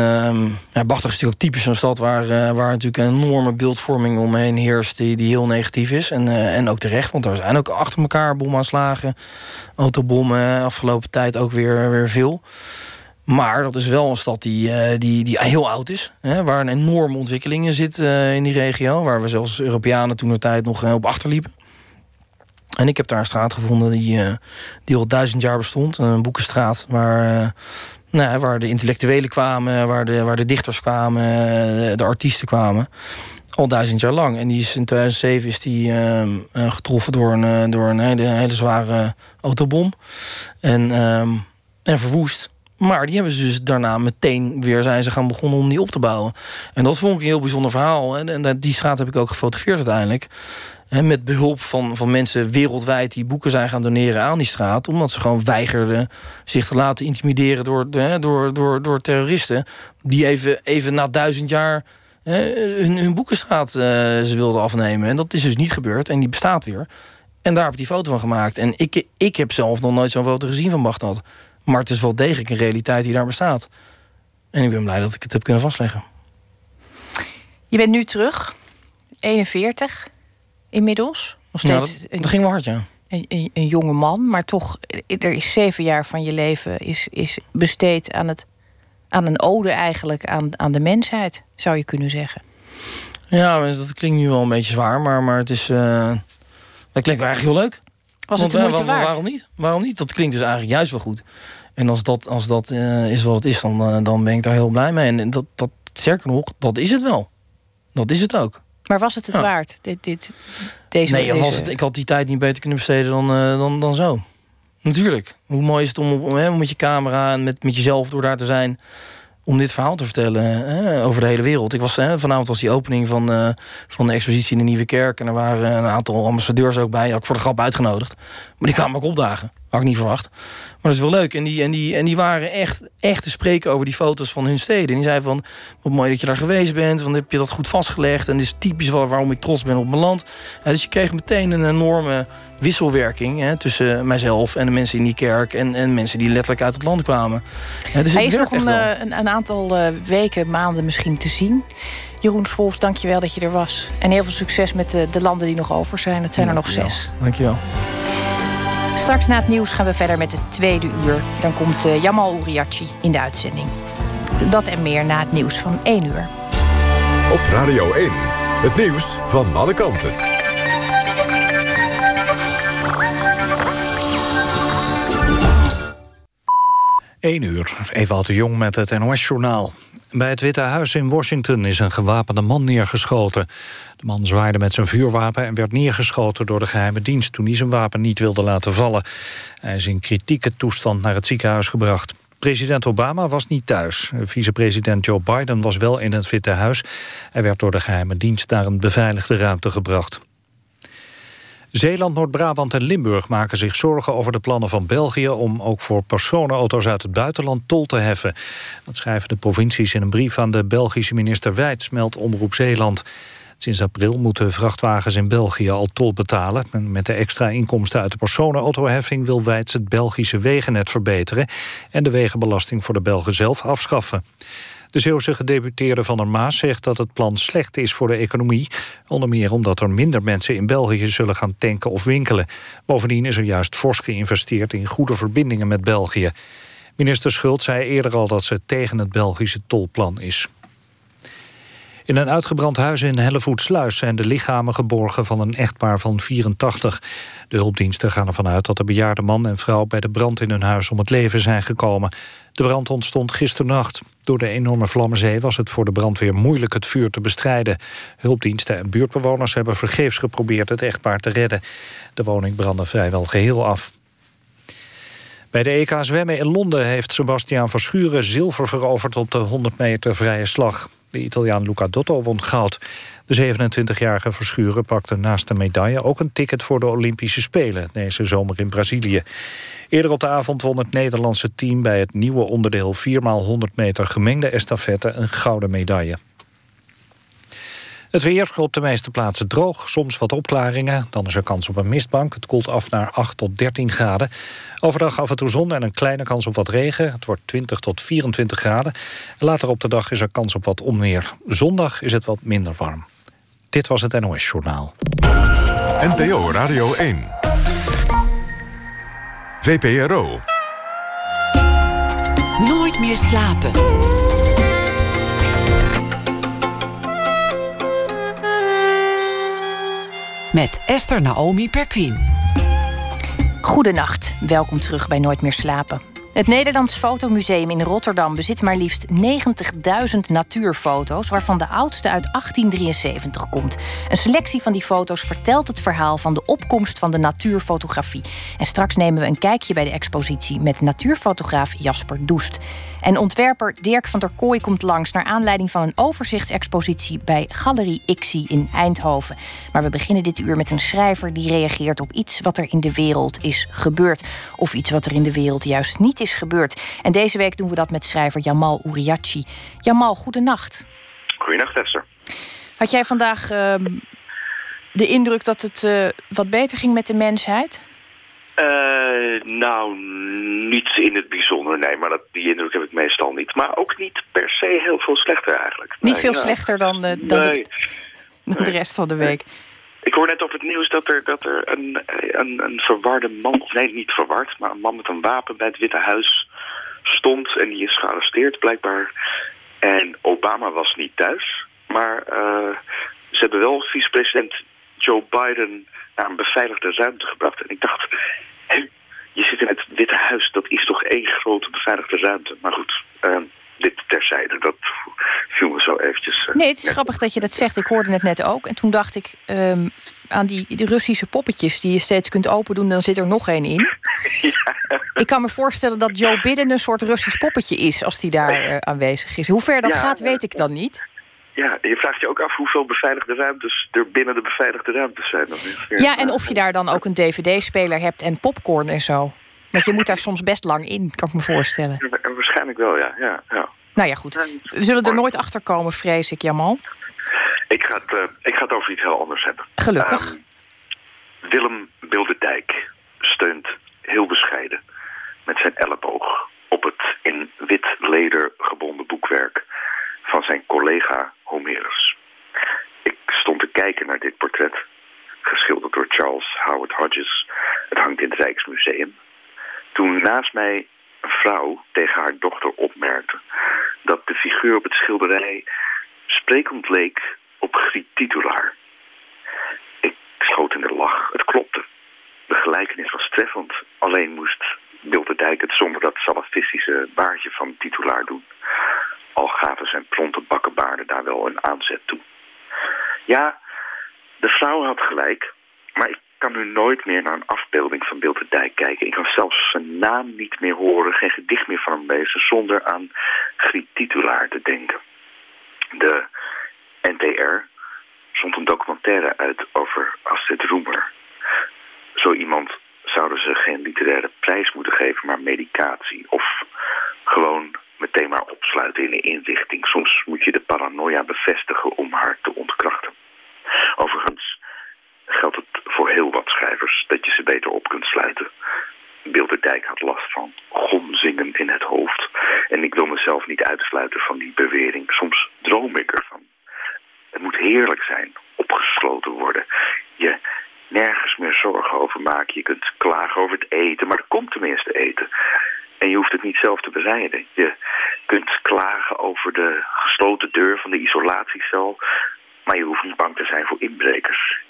ja, is natuurlijk ook typisch een stad waar, uh, waar natuurlijk een enorme beeldvorming omheen heerst die, die heel negatief is. En, uh, en ook terecht, want er zijn ook achter elkaar bomaanslagen, autobommen, afgelopen tijd ook weer, weer veel. Maar dat is wel een stad die, uh, die, die heel oud is. Hè, waar een enorme ontwikkeling in zit in die regio. Waar we zelfs Europeanen toen de tijd nog op achterliepen. En ik heb daar een straat gevonden die, die al duizend jaar bestond. Een boekenstraat waar nou, waar de intellectuelen kwamen, waar de, waar de dichters kwamen, eh, de artiesten kwamen. Al duizend jaar lang. En die is in 2007 is die getroffen door een, eh, door een hele, zware autobom. En, uh, en verwoest. Maar die hebben ze dus daarna meteen weer zijn ze gaan begonnen om die op te bouwen. En dat vond ik een heel bijzonder verhaal. En, en die straat heb ik ook gefotografeerd uiteindelijk met behulp van, van mensen wereldwijd die boeken zijn gaan doneren aan die straat. Omdat ze gewoon weigerden zich te laten intimideren door, door, door, door terroristen. Die even, even na duizend jaar hun, boekenstraat uh, ze wilden afnemen. En dat is dus niet gebeurd. En die bestaat weer. En daar heb ik die foto van gemaakt. En ik, ik heb zelf nog nooit zo'n foto gezien van Bagdad. Maar het is wel degelijk een realiteit die daar bestaat. En ik ben blij dat ik het heb kunnen vastleggen. Je bent nu terug, 41 inmiddels. Nog steeds ja, dat, dat ging wel hard, ja. Een, een, een, jonge man, maar toch, er is zeven jaar van je leven is, is besteed aan, het, aan een ode eigenlijk aan, aan de mensheid, zou je kunnen zeggen. Ja, dat klinkt nu wel een beetje zwaar, maar, maar het is. Uh, dat klinkt eigenlijk heel leuk. Was het uh, Waarom niet? Waarom niet? Dat klinkt dus eigenlijk juist wel goed. En als dat, als dat uh, is wat het is, dan, dan ben ik daar heel blij mee. En dat, dat, sterker nog, dat is het wel. Dat is het ook. Maar was het het waard, dit, dit, deze Nee, Was het, ik had die tijd niet beter kunnen besteden dan, uh, dan, dan zo. Natuurlijk. Hoe mooi is het om, om hè, met je camera en met, met jezelf door daar te zijn... om dit verhaal te vertellen over de hele wereld. Ik was, vanavond was die opening van, uh, van de expositie in de Nieuwe Kerk... en er waren een aantal ambassadeurs ook bij. Had ik voor de grap uitgenodigd. Maar die kwamen ook opdagen. Had ik niet verwacht. Maar dat is wel leuk. En die, en die, en die waren echt, echt te spreken over die foto's van hun steden. En die zei van, wat mooi dat je daar geweest bent. Want heb je dat goed vastgelegd. En dit is typisch waarom ik trots ben op mijn land. dus je kreeg meteen een enorme wisselwerking hè, tussen mijzelf en de mensen in die kerk en, en mensen die letterlijk uit het land kwamen. dus Hij is nog een, eh, een, een, aantal uh, weken, maanden misschien te zien. Jeroen Swolfs, dankjewel dat je er was. En heel veel succes met de, de landen die nog over zijn. Het zijn er nog zes. Dankjewel. Straks na het nieuws gaan we verder met het tweede uur. Dan komt uh, Jamal Uriachi in de uitzending. Dat en meer na het nieuws van 1 uur. Op Radio 1, het nieuws van alle kanten. 1 uur, Ewout de Jong met het NOS-journaal. Bij het Witte Huis in Washington is een gewapende man neergeschoten. De man zwaaide met zijn vuurwapen en werd neergeschoten door de geheime dienst... toen hij zijn wapen niet wilde laten vallen. Hij is in kritieke toestand naar het ziekenhuis gebracht. President Obama was niet thuis. Vicepresident Joe Biden was wel in het Witte Huis. Hij werd door de geheime dienst naar een beveiligde ruimte gebracht. Zeeland, Noord-Brabant en Limburg maken zich zorgen over de plannen van België... om ook voor personenauto's uit het buitenland tol te heffen. Dat schrijven de provincies in een brief aan de Belgische minister Wijts... meldt Omroep Zeeland. Sinds april moeten vrachtwagens in België al tol betalen. En met de extra inkomsten uit de personenautoheffing... wil Wijts het Belgische wegennet verbeteren... en de wegenbelasting voor de Belgen zelf afschaffen. De Zeeuwse gedeputeerde Van der Maas zegt dat het plan slecht is voor de economie. Onder meer omdat er minder mensen in België zullen gaan tanken of winkelen. Bovendien is er juist fors geïnvesteerd in goede verbindingen met België. Minister Schult zei eerder al dat ze tegen het Belgische tolplan is. In een uitgebrand huis in Hellevoetsluis zijn de lichamen geborgen van een echtpaar van 84. De hulpdiensten gaan ervan uit dat de bejaarde man en vrouw bij de brand in hun huis om het leven zijn gekomen. De brand ontstond gisternacht. Door de enorme vlammenzee was het voor de brandweer moeilijk het vuur te bestrijden. Hulpdiensten en buurtbewoners hebben vergeefs geprobeerd het echtpaar te redden. De woning brandde vrijwel geheel af. Bij de EK zwemmen in Londen heeft Sebastiaan Verschuren zilver veroverd op de 100 meter vrije slag. De Italiaan Luca Dotto won goud. De 27-jarige Verschuren pakte naast de medaille ook een ticket voor de Olympische Spelen deze zomer in Brazilië. Eerder op de avond won het Nederlandse team bij het nieuwe onderdeel 4x100 meter gemengde estafette een gouden medaille. Het weer op de meeste plaatsen droog, soms wat opklaringen. Dan is er kans op een mistbank. Het koelt af naar 8 tot 13 graden. Overdag af en toe zon en een kleine kans op wat regen. Het wordt 20 tot 24 graden. Later op de dag is er kans op wat onweer. Zondag is het wat minder warm. Dit was het NOS Journaal. NPO Radio 1. VPRO. Nooit meer slapen. Met Esther Naomi Perquin. Goedenacht, welkom terug bij Nooit meer slapen. Het Nederlands Fotomuseum in Rotterdam bezit maar liefst 90.000 natuurfoto's, waarvan de oudste uit 1873 komt. Een selectie van die foto's vertelt het verhaal van de opkomst van de natuurfotografie. En straks nemen we een kijkje bij de expositie met natuurfotograaf Jasper Doest. En ontwerper Dirk van der Kooi komt langs naar aanleiding van een overzichtsexpositie bij Galerie Ixie in Eindhoven. Maar we beginnen dit uur met een schrijver die reageert op iets wat er in de wereld is gebeurd. Of iets wat er in de wereld juist niet is gebeurd. En deze week doen we dat met schrijver Jamal Uriachi. Jamal, goedenacht. Goedenacht, Esther. Had jij vandaag ehm, de indruk dat het uh, wat beter ging met de mensheid? Uh, nou, niet in het bijzonder, nee. Maar dat, die indruk heb ik meestal niet. Maar ook niet per se heel veel slechter eigenlijk. Niet veel slechter dan, uh, dan, nee. de, de, rest van de week. Ik hoor net op het nieuws dat er, dat er een, een, een verwarde man... of nee, niet verward, maar een man met een wapen bij het Witte Huis stond... en die is gearresteerd blijkbaar. En Obama was niet thuis. Maar uh, ze hebben wel vicepresident Joe Biden naar een beveiligde ruimte gebracht. En ik dacht, hé, je zit in het Witte Huis, dat is toch één grote beveiligde ruimte. Maar goed, uh, dit terzijde, dat viel me zo eventjes... Uh, nee, het is grappig dat je dat zegt. Ik hoorde het net ook. En toen dacht ik um, aan die, die, Russische poppetjes... die je steeds kunt open doen, dan zit er nog één in. ja. Ik kan me voorstellen dat Joe Biden een soort Russisch poppetje is... als die daar uh, aanwezig is. Hoe ver dat ja, gaat, weet ik dan niet. Ja, je vraagt je ook af hoeveel beveiligde ruimtes er binnen de beveiligde ruimtes zijn. Dan ja, ja, en of je daar dan ook een dvd-speler hebt en popcorn en zo. Want je moet daar soms best lang in, kan ik me voorstellen. Waarschijnlijk wel, ja. ja, ja. Nou ja, goed. We zullen er nooit achter komen, vrees ik, Jamal. Ik ga, het, uh, ik ga het over iets heel anders hebben. Gelukkig. Um, Willem Bilderdijk steunt heel bescheiden met zijn elleboog op het in wit leder gebonden boekwerk van zijn collega Homerus. Ik stond te kijken naar dit portret, geschilderd door Charles Howard Hodges. Het hangt in het Rijksmuseum. Toen naast mij vrouw tegen haar dochter opmerkte dat de figuur op het schilderij sprekend leek op Griet Titulaar. Ik schoot in de lach. Het klopte. De gelijkenis was treffend. Alleen moest Bilderdijk het zonder dat salafistische baardje van titulaar doen. Al gaven zijn plonte bakkenbaarden daar wel een aanzet toe. Ja, de vrouw had gelijk, maar ik kan nu nooit meer naar een afbeelding van Bilderdijk kijken. Ik kan zelfs zijn naam niet meer horen, geen gedicht meer van hem lezen, zonder aan Griet Titulaar te denken. De NTR zond een documentaire uit over Astrid Roemer. Zo iemand zouden ze geen literaire prijs moeten geven, maar medicatie. Of gewoon meteen maar opsluiten in een inrichting. Soms moet je de paranoia bevestigen om haar te ontkrachten. Overigens geldt het voor heel wat schrijvers dat je ze beter op kunt sluiten. Bilderdijk had last van gomzingen in het hoofd. En ik wil mezelf niet uitsluiten van die bewering. Soms droom ik ervan. Het moet heerlijk zijn, opgesloten worden. Je nergens meer zorgen over maken. Je kunt klagen over het eten, maar er komt tenminste eten. En je hoeft het niet zelf te bereiden. Je kunt klagen over de gesloten deur van de isolatiecel, maar je hoeft niet bang te zijn voor inbrekers.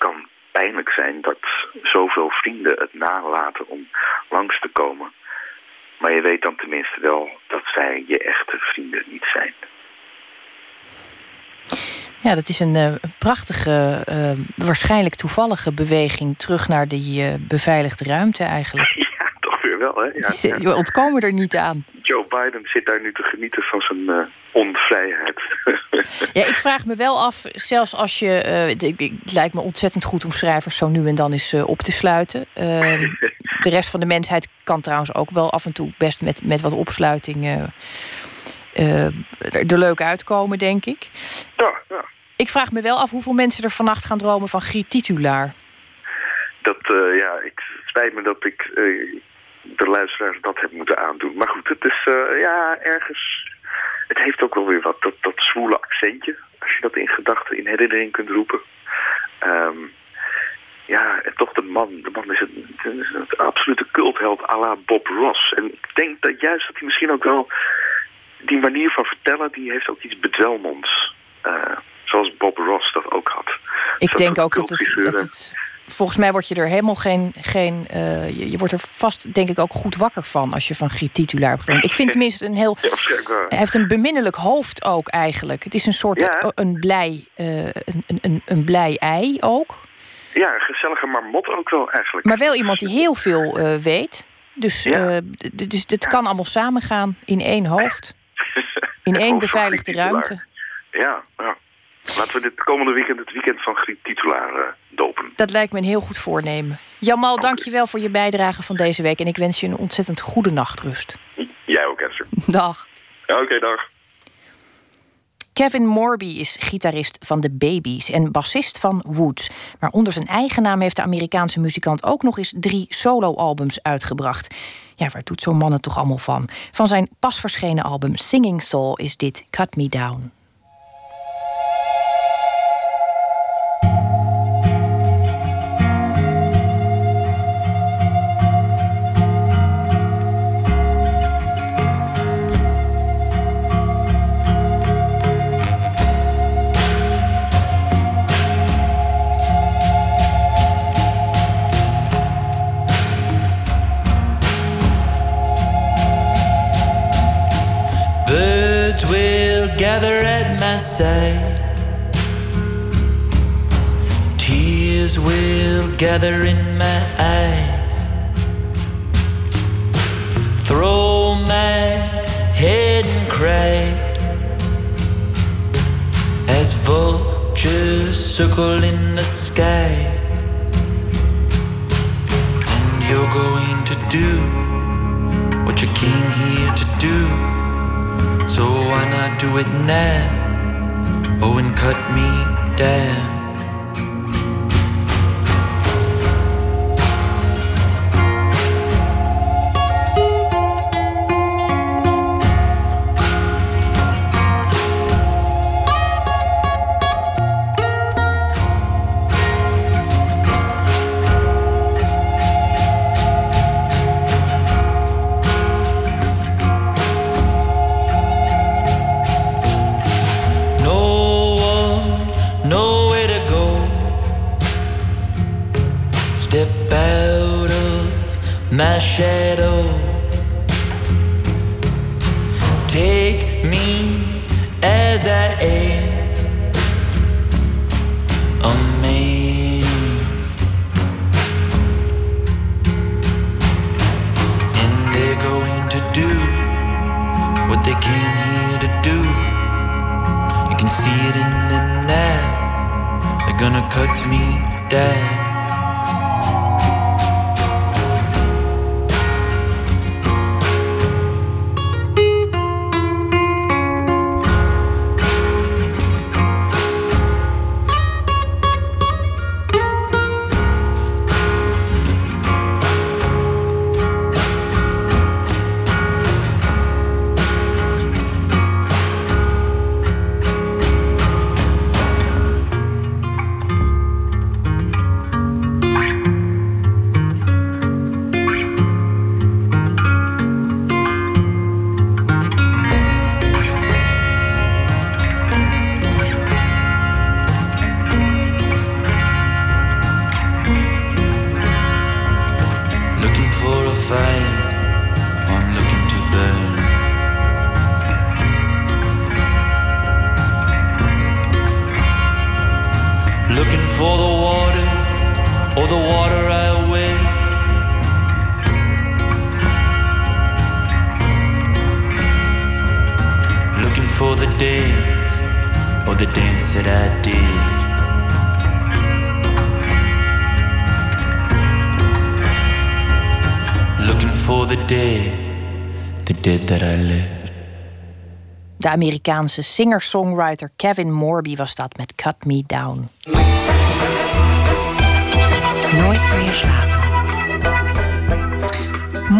Het kan pijnlijk zijn dat zoveel vrienden het nalaten om langs te komen. Maar je weet dan tenminste wel dat zij je echte vrienden niet zijn. Ja, dat is een uh, prachtige, uh, waarschijnlijk toevallige beweging terug naar die uh, beveiligde ruimte eigenlijk. Ja, wel, hè? We ontkomen er niet aan. Joe Biden zit daar nu te genieten van zijn onvrijheid. ja, ik vraag me wel af, zelfs als je... het lijkt me ontzettend goed om schrijvers zo nu en dan eens op te sluiten. Ehm, de rest van de mensheid kan trouwens ook wel af en toe best met, met wat opsluiting er leuk uitkomen, denk ik. Ja, ja. Ik vraag me wel af hoeveel mensen er vannacht gaan dromen van Griet Titulaar. Dat, uh, ja, ik, het spijt me dat ik uh, de luisteraars dat heb moeten aandoen. Maar goed, het is, ja, ergens... Het heeft ook wel weer wat, dat, dat zwoele accentje. Als je dat in gedachten, in herinnering kunt roepen. Um, ja, en toch de man. De man is een, absolute cultheld à la Bob Ross. En ik denk dat juist dat hij misschien ook wel die manier van vertellen, die heeft ook iets bedwelmonds. Uh, zoals Bob Ross dat ook had. Ik denk ook dat het, dat het, Volgens mij word je er helemaal geen... geen uh, je, je, wordt er vast, denk ik, ook goed wakker van... als je van Griet Titulaar Ik vind tenminste een heel... Hij heeft een beminnelijk hoofd ook eigenlijk. Het is een soort ja. een, blij, uh, een, een, een blij ei ook. Ja, een gezellige marmot ook wel eigenlijk. Maar wel iemand die heel veel uh, weet. Dus, ja. dus het kan allemaal samengaan in één hoofd. In één beveiligde ruimte. Ja, ja. Laten we dit komende weekend het weekend van Griet Titulaar uh, dopen. Dat lijkt me een heel goed voornemen. Jamal, okay. dank je wel voor je bijdrage van deze week. En ik wens je een ontzettend goede nachtrust. Jij ook, Esther. Dag. Ja, Oké, okay, dag. Kevin Morby is gitarist van de Babies en bassist van Woods. Maar onder zijn eigen naam heeft de Amerikaanse muzikant ook nog eens drie soloalbums uitgebracht. Ja, waar doet zo'n man het toch allemaal van? Van zijn pas verschenen album Singing Soul is dit Cut Me Down. Gather at my side. Tears will gather in my eyes. Throw my head and cry as vultures circle in the sky. And you're going to do what you came here to do. So why not do it now? Oh, and cut me down. Amerikaanse singer-songwriter Kevin Morby was dat met Cut Me Down. Nooit meer slapen.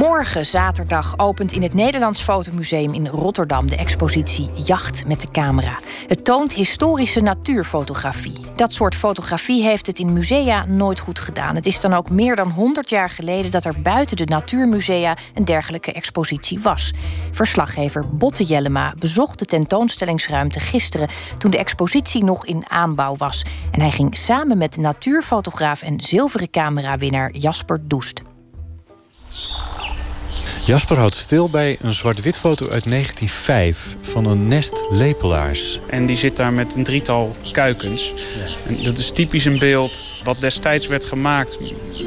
Morgen zaterdag opent in het Nederlands Fotomuseum in Rotterdam de expositie Jacht met de camera. Het toont historische natuurfotografie. Dat soort fotografie heeft het in musea nooit goed gedaan. Het is dan ook meer dan 100 jaar geleden dat er buiten de natuurmusea een dergelijke expositie was. Verslaggever Botte Jellema bezocht de tentoonstellingsruimte gisteren toen de expositie nog in aanbouw was. En hij ging samen met natuurfotograaf en zilveren camerawinnaar Jasper Doest. Jasper houdt stil bij een zwart-wit foto uit 1905 van een nest lepelaars. En die zit daar met een drietal kuikens. En dat is typisch een beeld wat destijds werd gemaakt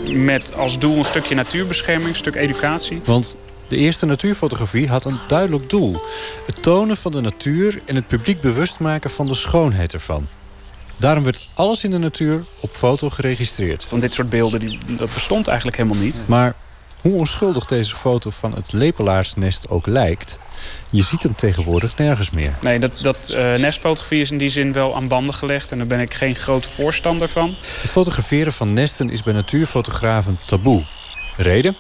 met als doel een stukje natuurbescherming, een stuk educatie. Want de eerste natuurfotografie had een duidelijk doel. Het tonen van de natuur en het publiek bewust maken van de schoonheid ervan. Daarom werd alles in de natuur op foto geregistreerd. Van dit soort beelden, die, dat bestond eigenlijk helemaal niet. Maar hoe onschuldig deze foto van het lepelaarsnest ook lijkt... je ziet hem tegenwoordig nergens meer. Nee, dat, dat eh, nestfotografie is in die zin wel aan banden gelegd. En daar ben ik geen grote voorstander van. Het fotograferen van nesten is bij natuurfotografen taboe. Reden?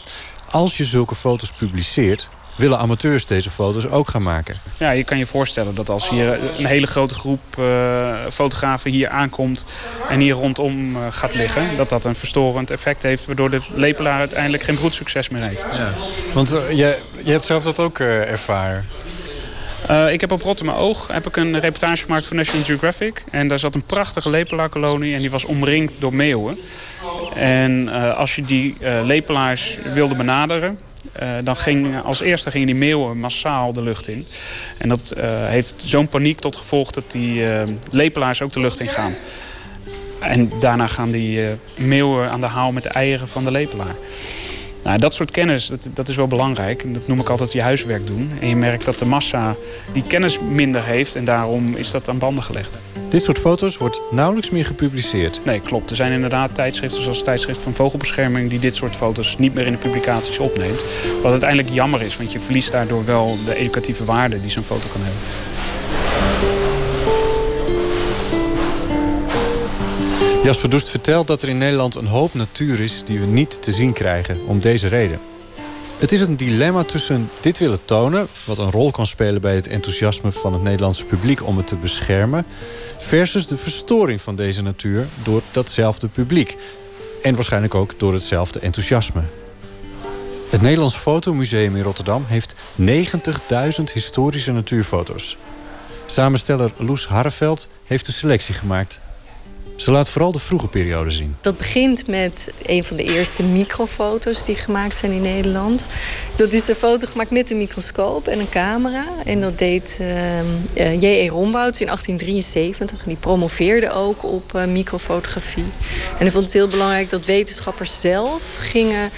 Als je zulke foto's publiceert... willen amateurs deze foto's ook gaan maken. Ja, je kan je voorstellen dat als hier een hele grote groep eh, fotografen hier aankomt... en hier rondom eh, gaat liggen, dat dat een verstorend effect heeft... waardoor de lepelaar uiteindelijk geen broedsucces meer heeft. Want uh, je, je hebt zelf dat ook ervaren. Uh, ik heb op Rotterdam Oog heb ik een reportage gemaakt voor National Geographic. En daar zat een prachtige lepelaarkolonie en die was omringd door meeuwen. En uh, als je die uh, lepelaars wilde benaderen... dan ging als eerste gingen die meeuwen massaal de lucht in. En dat heeft zo'n paniek tot gevolg dat die lepelaars ook de lucht in gaan. En daarna gaan die meeuwen aan de haal met de eieren van de lepelaar. Nou, dat soort kennis, dat, dat is wel belangrijk. Dat noem ik altijd je huiswerk doen. En je merkt dat de massa die kennis minder heeft en daarom is dat aan banden gelegd. Dit soort foto's wordt nauwelijks meer gepubliceerd. Nee, klopt. Er zijn inderdaad tijdschriften zoals het tijdschrift van Vogelbescherming... die dit soort foto's niet meer in de publicaties opneemt. Wat uiteindelijk jammer is, want je verliest daardoor wel de educatieve waarde die zo'n foto kan hebben. Jasper Doest vertelt dat er in Nederland een hoop natuur is die we niet te zien krijgen om deze reden. Het is een dilemma tussen dit willen tonen, wat een rol kan spelen bij het enthousiasme van het Nederlandse publiek om het te beschermen, versus de verstoring van deze natuur door datzelfde publiek. En waarschijnlijk ook door hetzelfde enthousiasme. Het Nederlands Fotomuseum in Rotterdam heeft 90.000 historische natuurfoto's. Samensteller Loes Harreveld heeft een selectie gemaakt. Ze laat vooral de vroege periode zien. Dat begint met een van de eerste microfoto's die gemaakt zijn in Nederland. Dat is een foto gemaakt met een microscoop en een camera. En dat deed uh, J.E. Rombouts in 1873. Die promoveerde ook op uh, microfotografie. En hij vond het heel belangrijk dat wetenschappers zelf gingen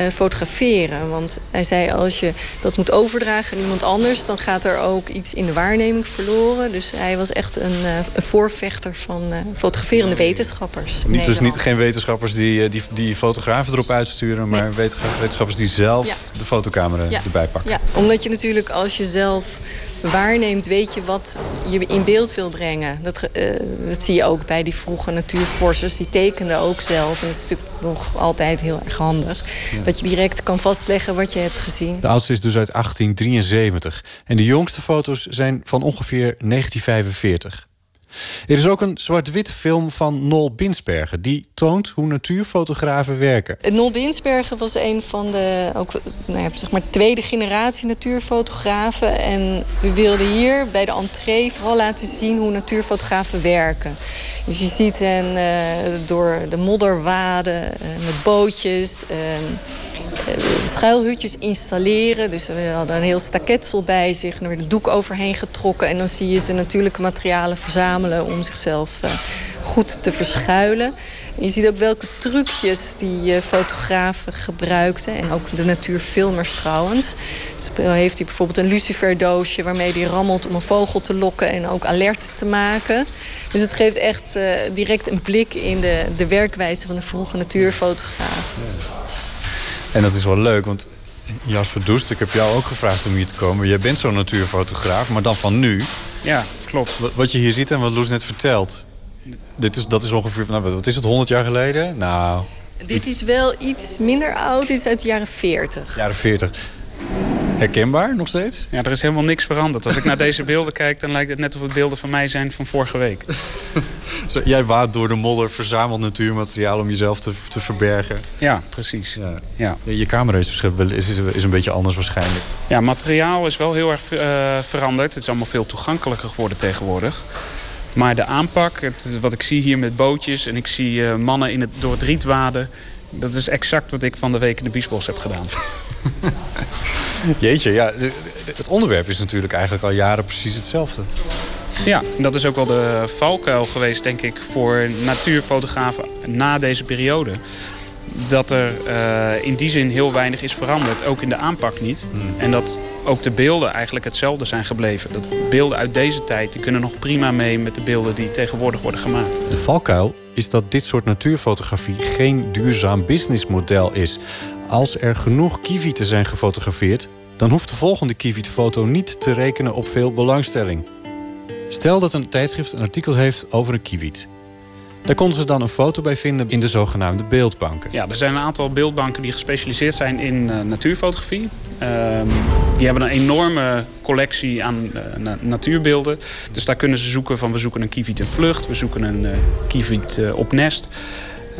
uh, fotograferen. Want hij zei, als je dat moet overdragen aan iemand anders... dan gaat er ook iets in de waarneming verloren. Dus hij was echt een, uh, een voorvechter van uh, fotograferende wetenschappers. Niet, dus niet, geen wetenschappers die, die, die fotografen erop uitsturen... maar nee. wetenschappers die zelf ja. de fotocamera ja. erbij pakken. Ja, omdat je natuurlijk als je zelf waarneemt, weet je wat je in beeld wil brengen. Dat, uh, dat zie je ook bij die vroege natuurforschers. Die tekenden ook zelf. En dat is natuurlijk nog altijd heel erg handig. Ja. Dat je direct kan vastleggen wat je hebt gezien. De oudste is dus uit 1873. En de jongste foto's zijn van ongeveer 1945. Er is ook een zwart-wit film van Nol Binsbergen. Die toont hoe natuurfotografen werken. Nol Binsbergen was een van de ook, nou ja, zeg maar tweede generatie natuurfotografen. En we wilden hier bij de entree vooral laten zien hoe natuurfotografen werken. Dus je ziet hen uh, door de modder waden, uh, met bootjes... Uh, schuilhutjes installeren. Dus we hadden een heel staketsel bij zich. En er werd een doek overheen getrokken. En dan zie je ze natuurlijke materialen verzamelen... om zichzelf uh, goed te verschuilen. En je ziet ook welke trucjes die uh, fotografen gebruikten. En ook de natuurfilmers trouwens. Dus heeft hij bijvoorbeeld een luciferdoosje... waarmee hij rammelt om een vogel te lokken en ook alert te maken. Dus het geeft echt direct een blik in de, de werkwijze van de vroege natuurfotograaf. En dat is wel leuk, want Jasper Doest, ik heb jou ook gevraagd om hier te komen. Jij bent zo'n natuurfotograaf, maar dan van nu. Ja, klopt. Wat je hier ziet en wat Loes net vertelt. Dit is, dat is ongeveer, nou, wat is het, 100 jaar geleden? Nou... Dit is wel iets minder oud, dit is uit de jaren 40. Jaren 40. Herkenbaar nog steeds? Ja, er is helemaal niks veranderd. Als ik naar deze beelden kijk, dan lijkt het net of het beelden van mij zijn van vorige week. Zo, jij waat door de modder, verzamelt natuurmateriaal om jezelf te, te verbergen. Ja, precies. Ja. Ja. Je camera is, is, is een beetje anders waarschijnlijk. Ja, materiaal is wel heel erg uh, veranderd. Het is allemaal veel toegankelijker geworden tegenwoordig. Maar de aanpak, het, wat ik zie hier met bootjes... en ik zie uh, mannen in het, door het riet waden... dat is exact wat ik van de week in de Biesbos heb gedaan. Jeetje, ja. Het onderwerp is natuurlijk eigenlijk al jaren precies hetzelfde. Ja, dat is ook wel de valkuil geweest, denk ik, voor natuurfotografen na deze periode. Dat er uh, in die zin heel weinig is veranderd, ook in de aanpak niet. Hmm. En dat ook de beelden eigenlijk hetzelfde zijn gebleven. Dat beelden uit deze tijd die kunnen nog prima mee met de beelden die tegenwoordig worden gemaakt. De valkuil is dat dit soort natuurfotografie geen duurzaam businessmodel is. Als er genoeg kievieten zijn gefotografeerd, dan hoeft de volgende kievietfoto niet te rekenen op veel belangstelling. Stel dat een tijdschrift een artikel heeft over een kieviet. Daar konden ze dan een foto bij vinden in de zogenaamde beeldbanken. Ja, er zijn een aantal beeldbanken die gespecialiseerd zijn in uh, natuurfotografie. Uh, die hebben een enorme collectie aan na natuurbeelden. Dus daar kunnen ze zoeken van we zoeken een kieviet in vlucht, we zoeken een kieviet op nest.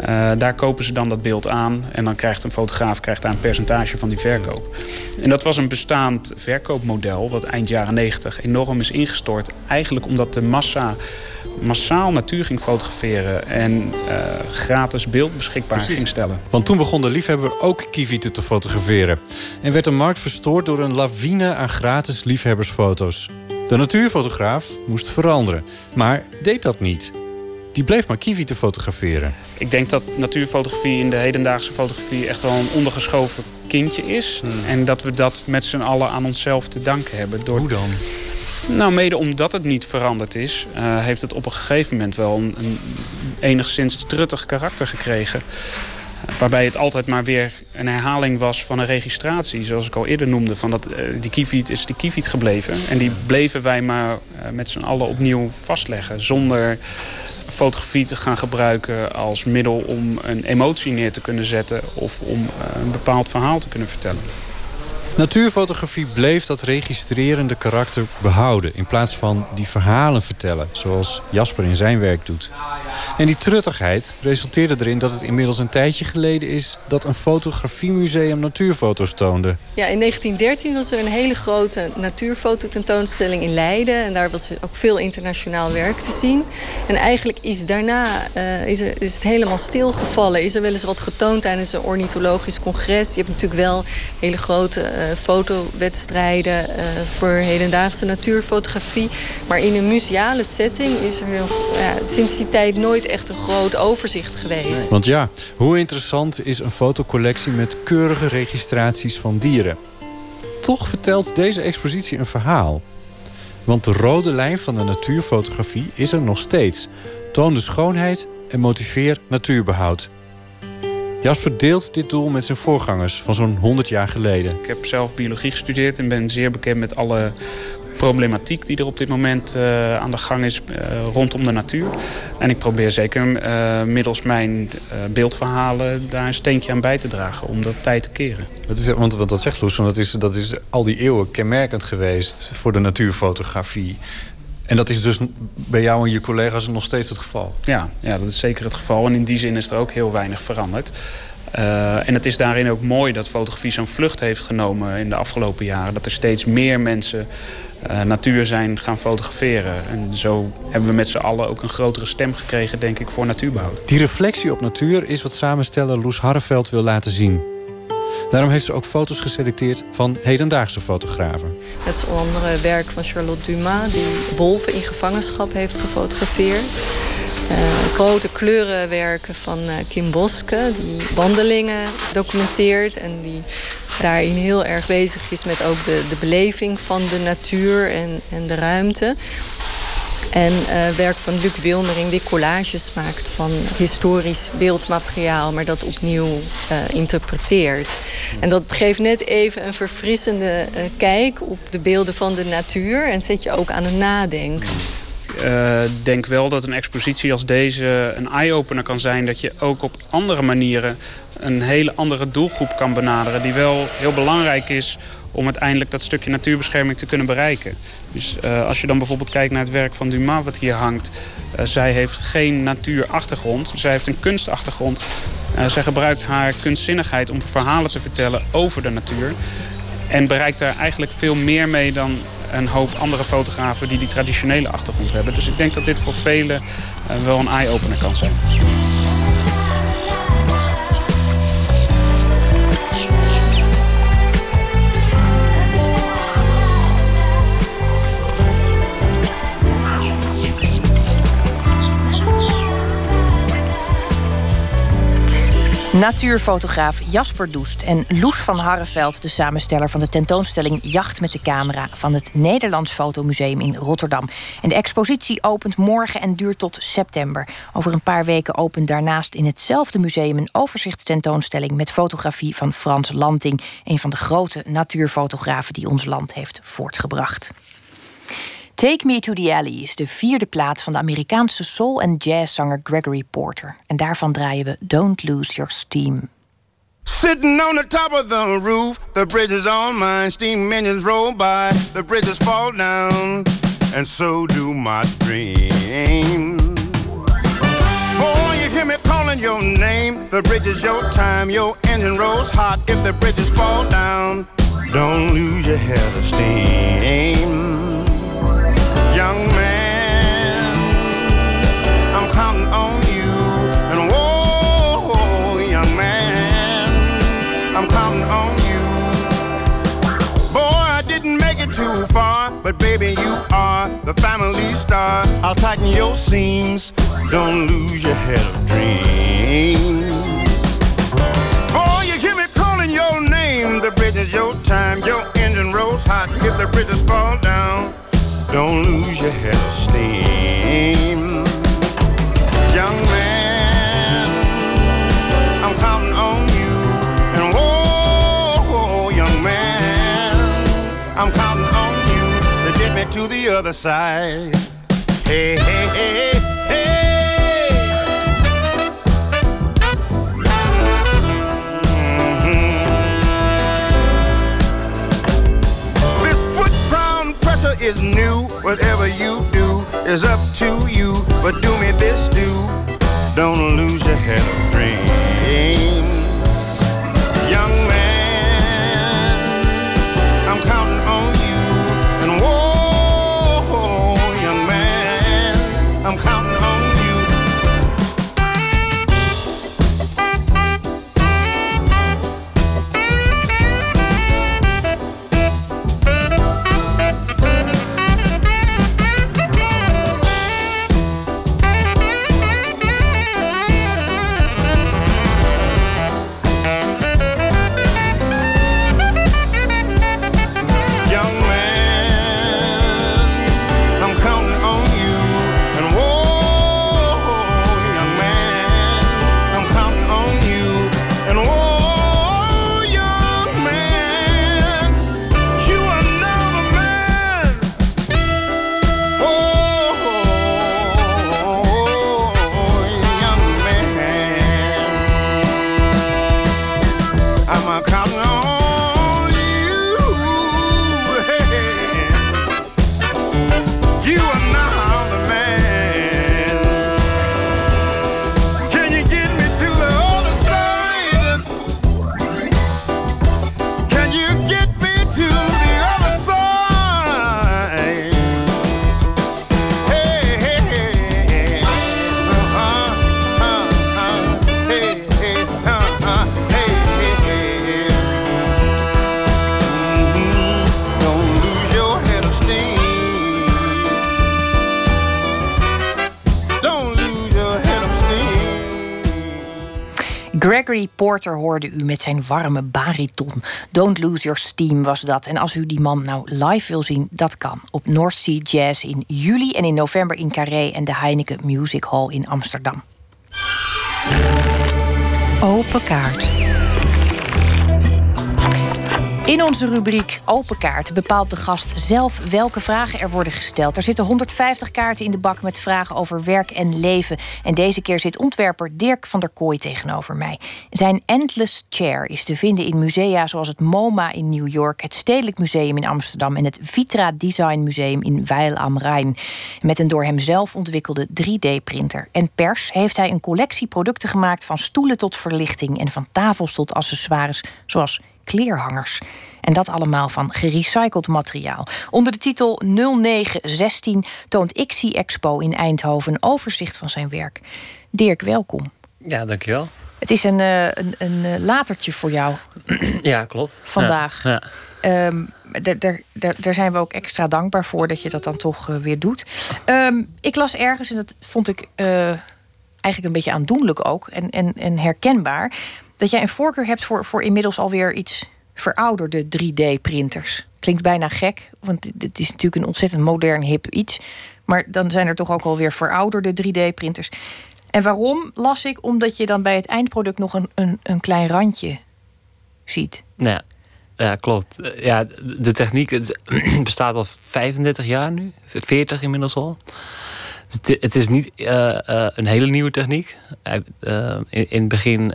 Uh, daar kopen ze dan dat beeld aan en dan krijgt een fotograaf krijgt daar een percentage van die verkoop. En dat was een bestaand verkoopmodel wat eind jaren 90 enorm is ingestort. Eigenlijk omdat de massa massaal natuur ging fotograferen en uh, gratis beeld beschikbaar Precies. ging stellen. Want toen begon de liefhebber ook kievieten te fotograferen. En werd de markt verstoord door een lawine aan gratis liefhebbersfoto's. De natuurfotograaf moest veranderen, maar deed dat niet. Die bleef maar kiwi te fotograferen. Ik denk dat natuurfotografie in de hedendaagse fotografie echt wel een ondergeschoven kindje is. Hmm. En dat we dat met z'n allen aan onszelf te danken hebben. Door... Hoe dan? Nou, mede omdat het niet veranderd is, uh, heeft het op een gegeven moment wel een, een enigszins truttig karakter gekregen. Waarbij het altijd maar weer een herhaling was van een registratie. Zoals ik al eerder noemde. Van dat, uh, die kieviet is die kieviet gebleven. En die bleven wij maar uh, met z'n allen opnieuw vastleggen. Zonder fotografie te gaan gebruiken als middel om een emotie neer te kunnen zetten. Of om uh, een bepaald verhaal te kunnen vertellen. Natuurfotografie bleef dat registrerende karakter behouden... in plaats van die verhalen vertellen, zoals Jasper in zijn werk doet. En die truttigheid resulteerde erin dat het inmiddels een tijdje geleden is... dat een fotografiemuseum natuurfoto's toonde. Ja, in 1913 was er een hele grote natuurfototentoonstelling in Leiden. En daar was ook veel internationaal werk te zien. En eigenlijk is daarna uh, is, is het helemaal stilgevallen. Is er wel eens wat getoond tijdens een ornithologisch congres. Je hebt natuurlijk wel hele grote... Uh, fotowedstrijden uh, voor hedendaagse natuurfotografie. Maar in een museale setting is er sinds die tijd nooit echt een groot overzicht geweest. Want ja, hoe interessant is een fotocollectie met keurige registraties van dieren? Toch vertelt deze expositie een verhaal. Want de rode lijn van de natuurfotografie is er nog steeds. Toon de schoonheid en motiveer natuurbehoud. Jasper deelt dit doel met zijn voorgangers van zo'n 100 jaar geleden. Ik heb zelf biologie gestudeerd en ben zeer bekend met alle problematiek die er op dit moment uh, aan de gang is uh, rondom de natuur. En ik probeer zeker uh, middels mijn beeldverhalen daar een steentje aan bij te dragen om dat tijd te keren. Dat is, want, want dat zegt Loes, want dat is, dat is al die eeuwen kenmerkend geweest voor de natuurfotografie. En dat is dus bij jou en je collega's nog steeds het geval? Ja, ja, dat is zeker het geval. En in die zin is er ook heel weinig veranderd. Uh, en het is daarin ook mooi dat fotografie zo'n vlucht heeft genomen in de afgelopen jaren. Dat er steeds meer mensen uh, natuur zijn gaan fotograferen. En zo hebben we met z'n allen ook een grotere stem gekregen, denk ik, voor natuurbehoud. Die reflectie op natuur is wat samensteller Loes Harreveld wil laten zien. Daarom heeft ze ook foto's geselecteerd van hedendaagse fotografen. Het is onder andere werk van Charlotte Dumas... die wolven in gevangenschap heeft gefotografeerd. Uh, grote kleurenwerken van uh, Kim Boske... die wandelingen documenteert... en die daarin heel erg bezig is met ook de, de beleving van de natuur en, en de ruimte. En uh, werk van Luc Wilmering die collages maakt van historisch beeldmateriaal... maar dat opnieuw uh, interpreteert. En dat geeft net even een verfrissende uh, kijk op de beelden van de natuur... en zet je ook aan het nadenken. Ik denk wel dat een expositie als deze een eye-opener kan zijn... dat je ook op andere manieren een hele andere doelgroep kan benaderen... die wel heel belangrijk is om uiteindelijk dat stukje natuurbescherming te kunnen bereiken. Dus uh, als je dan bijvoorbeeld kijkt naar het werk van Dumas wat hier hangt... Uh, zij heeft geen natuurachtergrond, zij heeft een kunstachtergrond. Uh, zij gebruikt haar kunstzinnigheid om verhalen te vertellen over de natuur. En bereikt daar eigenlijk veel meer mee dan een hoop andere fotografen... die die traditionele achtergrond hebben. Dus ik denk dat dit voor velen wel een eye-opener kan zijn. Natuurfotograaf Jasper Doest en Loes van Harreveld... de samensteller van de tentoonstelling Jacht met de Camera... van het Nederlands Fotomuseum in Rotterdam. En de expositie opent morgen en duurt tot september. Over een paar weken opent daarnaast in hetzelfde museum... een overzichtstentoonstelling met fotografie van Frans Lanting... een van de grote natuurfotografen die ons land heeft voortgebracht. Take Me to the Alley is de vierde plaat van de Amerikaanse soul- en jazzzanger Gregory Porter. En daarvan draaien we Don't Lose Your Steam. Sitting on the top of the roof, the bridge is on mine. Steam engines roll by, the bridges fall down, and so do my dreams. Boy, you hear me calling your name. The bridge is your time, your engine rolls hot. If the bridges fall down, don't lose your head of steam young man. I'm counting on you, and whoa, young man, I'm counting on you. Boy, I didn't make it too far, but baby, you are the family star. I'll tighten your seams. Don't lose your head of dreams. Boy, you hear me calling your name. The bridge is your time. Your engine rolls hot. If the bridges fall down, don't lose your head of steam. Young man, I'm counting on you. And whoa, young man, I'm counting on you to get me to the other side. Hey, hey, hey. Mhm. Pressure is new. Whatever you do is up to you. But do me this, do. Don't lose your head of dreams. Young Porter hoorde u met zijn warme bariton. Don't lose your steam was dat. En als u die man nou live wil zien, dat kan. Op North Sea Jazz in juli en in november in Carré en de Heineken Music Hall in Amsterdam. Open kaart. In onze rubriek Open Kaart bepaalt de gast zelf welke vragen er worden gesteld. Er zitten 150 kaarten in de bak met vragen over werk en leven. En deze keer zit ontwerper Dirk van der Kooi tegenover mij. Zijn Endless Chair is te vinden in musea zoals het MoMA in New York, het Stedelijk Museum in Amsterdam en het Vitra Design Museum in Weil am Rijn. Met een door hem zelf ontwikkelde 3D-printer. En pers heeft hij een collectie producten gemaakt van stoelen tot verlichting en van tafels tot accessoires zoals kleerhangers. En dat allemaal van gerecycled materiaal. Onder de titel 0916 toont XC Expo in Eindhoven een overzicht van zijn werk. Dirk, welkom. Ja, dankjewel. Het is een, eh, een, een eh, latertje voor jou Ja, klopt. vandaag. Ja, ja. Ehm, daar- zijn we ook extra dankbaar voor dat je dat dan toch eh, weer doet. Ehm, ik las ergens, en dat vond ik eigenlijk een beetje aandoenlijk ook en, en, en herkenbaar, dat jij een voorkeur hebt voor, voor inmiddels alweer iets verouderde 3D-printers. Klinkt bijna gek, want het is natuurlijk een ontzettend modern, hip iets. Maar dan zijn er toch ook alweer verouderde 3D-printers. En waarom las ik? Omdat je dan bij het eindproduct nog een, een, een klein randje ziet. Nou ja. Klopt. Ja, de techniek bestaat al 35 jaar nu, 40 inmiddels al. Dus het- is niet eh, eh, een hele nieuwe techniek. Eh, in, het begin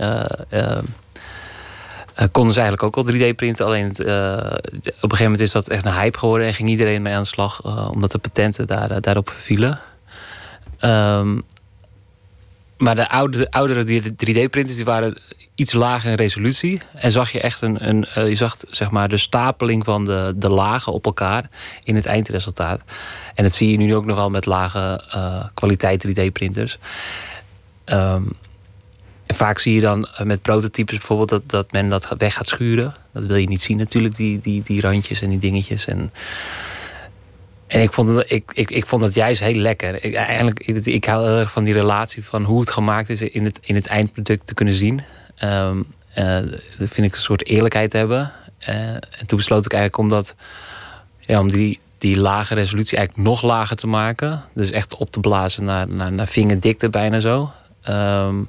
konden ze eigenlijk ook al 3D printen. Alleen het, op een gegeven moment is dat echt een hype geworden en ging iedereen mee aan de slag, omdat de patenten daar, daarop vielen. Ehm, maar de oude, oudere 3D-printers die waren iets lager in resolutie. En zag je echt een, een eh, je zag zeg maar de stapeling van de, de lagen op elkaar in het eindresultaat. En dat zie je nu ook nog wel met lage eh, kwaliteit 3D-printers. Ehm, en vaak zie je dan eh, met prototypes bijvoorbeeld dat, dat men dat weg gaat schuren. Dat wil je niet zien natuurlijk, die, die, die randjes en die dingetjes. En En ik vond, het, ik, ik, ik vond juist heel lekker. Ik, eigenlijk, ik, ik hou heel erg van die relatie van hoe het gemaakt is in het, in het eindproduct te kunnen zien. Ehm, eh, dat vind ik een soort eerlijkheid hebben. Eh, en toen besloot ik eigenlijk om, dat, ja, om die, die lage resolutie eigenlijk nog lager te maken. Dus echt op te blazen naar, naar, naar vingerdikte bijna zo. Ehm,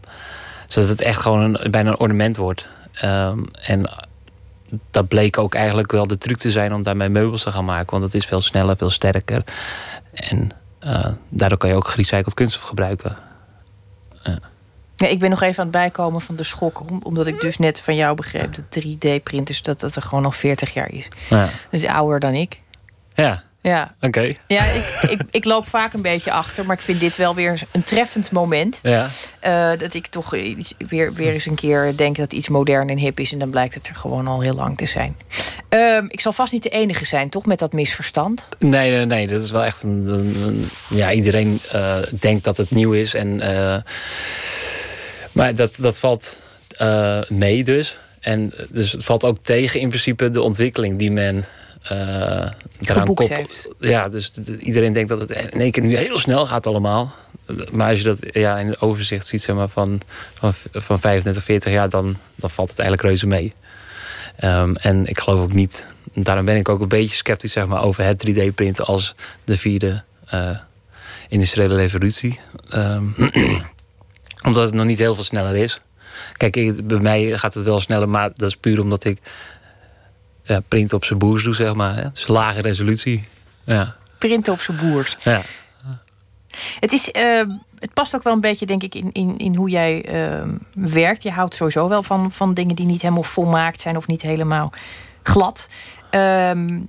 zodat het echt gewoon een, bijna een ornament wordt. Ehm, en dat bleek ook eigenlijk wel de truc te zijn om daarmee meubels te gaan maken. Want het is veel sneller, veel sterker. En eh, daardoor kan je ook gerecycled kunststof gebruiken. Ja, ik ben nog even aan het bijkomen van de schok. Omdat ik dus net van jou begreep dat 3D-printers dat dat er gewoon al 40 jaar is. Ja. Dus ouder dan ik. Ja, Ja, oké. ja ik, ik, ik loop vaak een beetje achter, maar ik vind dit wel weer een treffend moment. Ja. Eh, dat ik toch weer, weer eens een keer denk dat iets modern en hip is. En dan blijkt het er gewoon al heel lang te zijn. Ehm, ik zal vast niet de enige zijn, toch, met dat misverstand? Nee, nee, nee. Dat is wel echt een. een- een- ja, iedereen eh, denkt dat het nieuw is. En, eh, maar dat, dat valt mee dus. En dus het valt ook tegen in principe de ontwikkeling die men. Eraan Geboekt heeft. Ja, dus iedereen denkt dat het in één keer nu heel snel gaat allemaal. Maar als je dat ja, in het overzicht ziet zeg maar, van, van, van 35, 40 jaar, dan, dan valt het eigenlijk reuze mee. Ehm, en ik geloof ook niet, daarom ben ik ook een beetje sceptisch zeg maar, over het 3D-printen als de vierde eh, industriële revolutie. Ehm, omdat het nog niet heel veel sneller is. Kijk, ik- bij mij gaat het wel sneller, maar dat is puur omdat ik ja, print op zijn boers doe, zeg maar. Hè? Dus lage resolutie. Ja. Printen op zijn boers. ja. Het, is, eh, het past ook wel een beetje, denk ik, in, in, in hoe jij eh, werkt. Je houdt sowieso wel van, van dingen die niet helemaal volmaakt zijn of niet helemaal glad. Ehm,